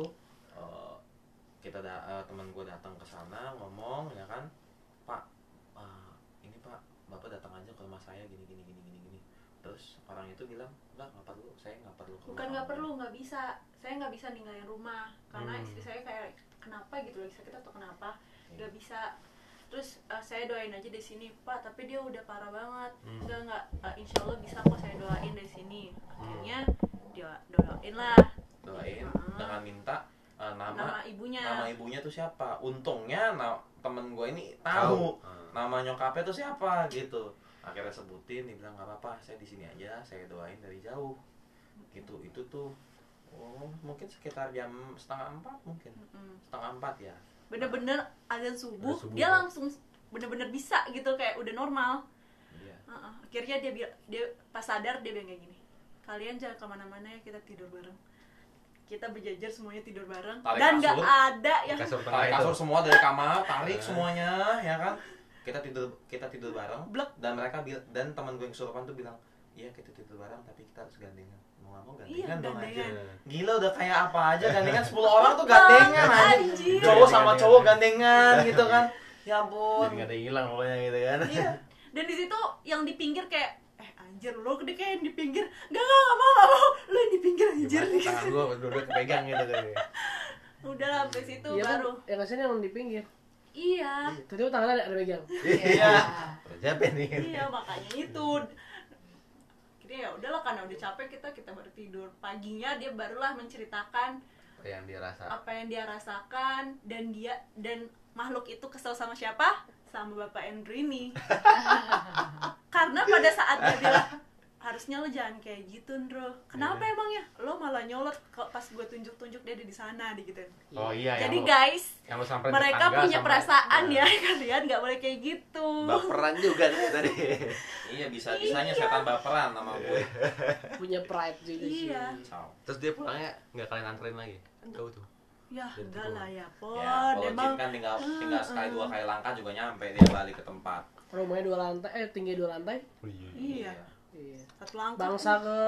eh, kita da eh, teman gue datang ke sana ngomong ya kan pak eh, ini pak bapak datang aja ke rumah saya gini gini gini gini gini. Terus orang itu bilang enggak nggak perlu saya nggak perlu ke bukan nggak kamu." perlu nggak bisa. Saya nggak bisa ninggalin rumah. Karena Hmm. istri saya kayak kenapa gitu? Lagi sakit atau kenapa? Iya. nggak bisa. Terus eh, saya doain aja di sini pak tapi dia udah parah banget. Hmm. enggak nggak eh, insya Allah bisa kok saya doain dari sini. Akhirnya dia doain lah. Doain dengan minta eh, nama nama ibunya. nama ibunya tuh siapa? Untungnya nah, temen gue ini tahu Hmm. nama nyokapnya tuh siapa gitu. Akhirnya sebutin dia bilang nggak apa-apa saya di sini aja saya doain dari jauh. Gitu. Itu tuh oh mungkin sekitar jam setengah empat mungkin. Mm-mm. setengah empat ya. Bener-bener azan subuh, subuh, dia ya. langsung bener-bener bisa gitu kayak udah normal. Iya. Heeh. akhirnya dia bilang dia pas sadar dia bilang kayak gini kalian jangan ke mana-mana ya kita tidur bareng kita berjajar semuanya tidur bareng. Tarik dan nggak ada yang Kasur tarik kasur semua dari kamar tarik semuanya ya kan? Kita tidur kita tidur bareng. Blek. dan mereka dan teman gue yang kesurupan tuh bilang iya kita tidur bareng tapi kita harus gandengan. Mau nggak mau Iya, gandengan dong aja gandengan. gila udah kayak apa aja gandengan 10 orang tuh [LAUGHS] gandengan aja Anjir. cowok sama cowok gandengan. gitu kan. Ya ampun. Jadi nggak ada yang hilang pokoknya gitu kan. iya. [LAUGHS] Dan di situ yang di pinggir kayak anjir lo gede kayak yang di pinggir gak gak gak mau gak mau lo yang di pinggir anjir tangan gua dua-dua kepegang gitu kan. ya. udah lah sampai situ Iya kan, baru yang kasih yang di pinggir. iya Tadi tangannya ada, ada pegang. iya Siapa nih? iya makanya itu Akhirnya ya udahlah karena udah capek kita kita baru tidur paginya dia barulah menceritakan Apa yang dia rasa? apa yang dia rasakan dan dia dan makhluk itu kesel sama siapa sama bapak Andrew ini karena pada saat dia bilang harusnya lo jangan kayak gitu Ndro kenapa Iya. emangnya lo malah nyolot kok pas gue tunjuk-tunjuk dia ada di sana di gitu Oh iya jadi yang guys yang samperin mereka punya sama- perasaan Nah, ya kalian nggak boleh kayak gitu Baperan juga tadi. iya bisa bisanya setan baperan sama gue [LAUGHS] Punya pride juga sih. Iya. Ciao. Terus dia pulangnya nggak kalian anterin lagi? Jauh tuh. Ya Jadi enggak lah ya ya pon kalau emang Jin kan tinggal tinggal sekali dua kali langkah juga nyampe dia balik ke tempat Rumahnya dua lantai, eh tinggi dua lantai. Oh, iya. iya Iya. satu langkah Bangsa ke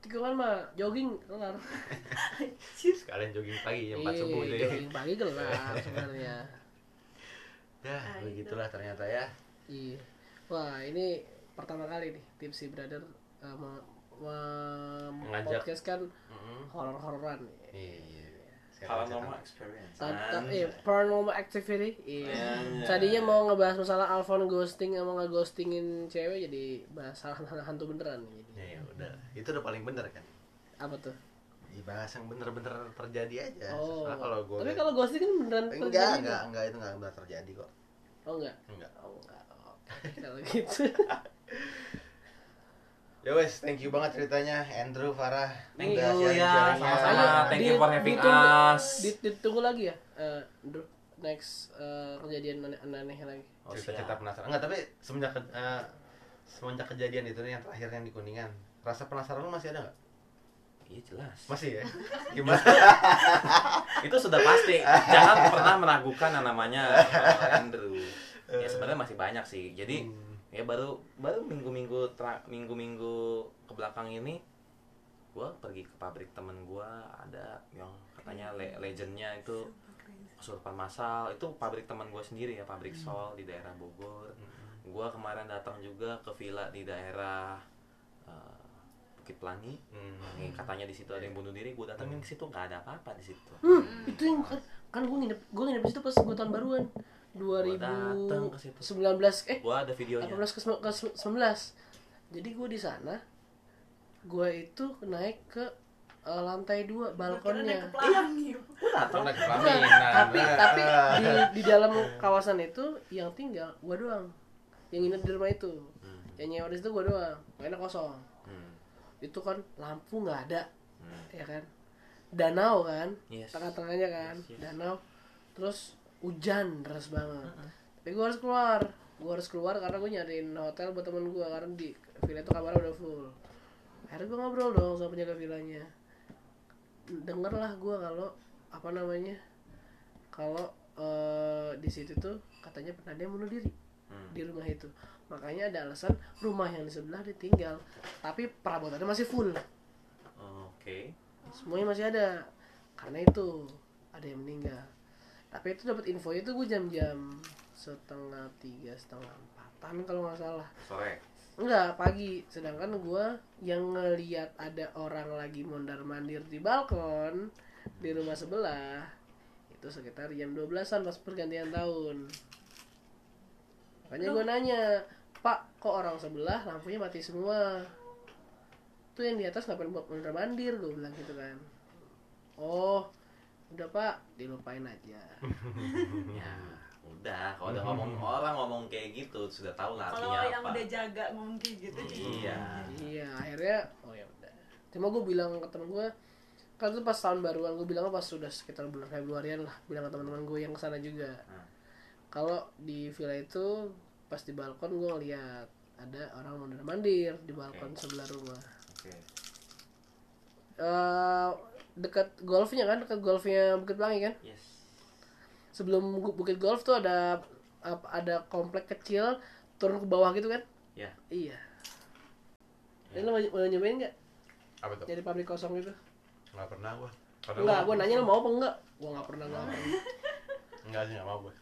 tikungan mah jogging kelar. Sekalian jogging pagi jam 4 subuh Iya, deh. jogging pagi kelar [LAUGHS] sebenarnya. Ya, Ah, begitulah ternyata ya. Iya. Wah, ini pertama kali nih Tipsy Brother uh, me- me- Mengajak. podcast kan Mm-mm. horor-hororan. Iya. Paranormal experience. Ta- ta- Anjay. eh, paranormal activity iya. Tadinya mau ngebahas masalah Alphon ghosting sama ngeghostingin cewek jadi bahas hantu beneran jadi. Ya ya udah. Itu udah paling bener kan? Apa tuh? Ya, bahas yang bener-bener terjadi aja. Oh. Soalnya kalau gue tapi kalau ghosting kan beneran enggak terjadi enggak tuh. enggak itu enggak benar terjadi kok. Oh enggak? Enggak. Oh enggak. Oh, kalau gitu [LAUGHS] ya wes thank you banget ceritanya Andrew Farah Thank Udah you, ya. Sama-sama. Thank di- you for having ditunggu- us. di- ditunggu lagi ya? Eh, Drew next eh, kejadian aneh- aneh lagi. Oh, cerita-cerita penasaran. Enggak tapi semenjak eh, semenjak kejadian itu nih yang terakhir yang di kuningan rasa penasaran lu masih ada nggak? Iya jelas. Masih ya? [LAUGHS] Gimana? Itu sudah pasti. Jangan pernah meragukan yang namanya uh, Andrew. Ya sebenarnya masih banyak sih. Jadi Hmm. Ya baru baru minggu-minggu tra- minggu-minggu ke belakang ini gua pergi ke pabrik temen gua ada yang katanya le- legendnya itu kesurupan massal itu pabrik teman gua sendiri ya pabrik sol di daerah Bogor. Gua kemarin datang juga ke villa di daerah uh, Bukit Pelangi. Hmm. Nih, katanya di situ ada yang bunuh diri, gue datengin ke situ nggak ada apa-apa di situ. hmm, itu yang kan kan gue nginep gue nginep di situ pas gue tahun baruan. 2019 eh Gue ada videonya. 18 ke sembilan- ke 19 jadi gue di sana gue itu naik ke eh, lantai dua balkonnya Gue datang. naik Enggak, pelaminan. tapi Nah. tapi di di dalam kawasan itu yang tinggal gue doang yang nginep di rumah itu Hmm. yang nyewa di situ gue doang enak kosong Hmm. itu kan lampu nggak ada Hmm. ya kan danau kan Yes. tengah-tengahnya kan Yes, yes. danau terus hujan deras banget. Tapi gue harus keluar. Gue harus keluar karena gue nyariin hotel buat temen gue karena di villa itu kamarnya udah full. Akhirnya gue ngobrol dong sama penjaga villanya. Dengerlah gue kalau apa namanya kalau eh, di situ tuh katanya pernah dia bunuh diri Hmm. di rumah itu. Makanya ada alasan rumah yang di sebelah ditinggal tapi perabotannya masih full. Oke. semuanya masih ada. Karena itu ada yang meninggal tapi itu dapat info itu gue jam-jam setengah tiga setengah empatan kalau nggak salah. Sore. enggak pagi. Sedangkan gue yang ngeliat ada orang lagi mondar mandir di balkon di rumah sebelah itu sekitar jam 12an pas pergantian tahun. Makanya gue nanya pak kok orang sebelah lampunya mati semua? Tuh yang di atas ngapain buat mondar mandir? Gue bilang gitu kan. Oh udah pak dilupain aja [LAUGHS] Ya, udah. Kalau udah ngomong [LAUGHS] orang ngomong kayak gitu, sudah tahu lah kalau artinya yang apa. udah jaga ngomong kayak gitu Iya. iya akhirnya oh ya udah cuma gue bilang ke temen gue kan itu pas tahun baruan gue bilang pas sudah sekitar bulan Februarian lah bilang ke teman-teman gue yang ke sana juga Hmm. kalau di villa itu pas di balkon gue ngeliat ada orang mondar mandir di balkon sebelah rumah Oke. Eh dekat golfnya kan dekat golfnya Bukit Pelangi kan? Yes. sebelum Bu- Bukit Golf tuh ada apa- ada komplek kecil turun ke bawah gitu kan? Ya. iya. Ini lo mau, nyobain nggak? Apa tuh? Jadi pabrik kosong gitu? Nggak pernah gua. Padahal enggak gua- gue nanya lo mau apa enggak gue nggak pernah nggak pernah. [LAUGHS] Enggak sih nggak mau gue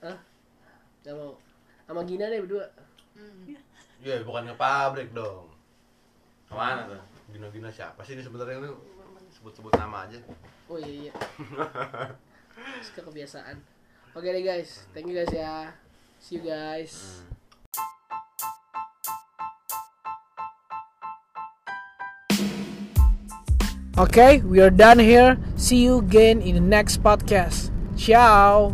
Hah? Gak mau. Sama Gina deh berdua. Ya bukan ke pabrik dong. Ke mana tuh? Gina-gina siapa sih ini sebenarnya? Sebut-sebut nama aja. Oh iya iya. Suka kebiasaan oke deh guys. Thank you guys ya. See you guys. Okay, we are done here. See you again in the next podcast. Ciao.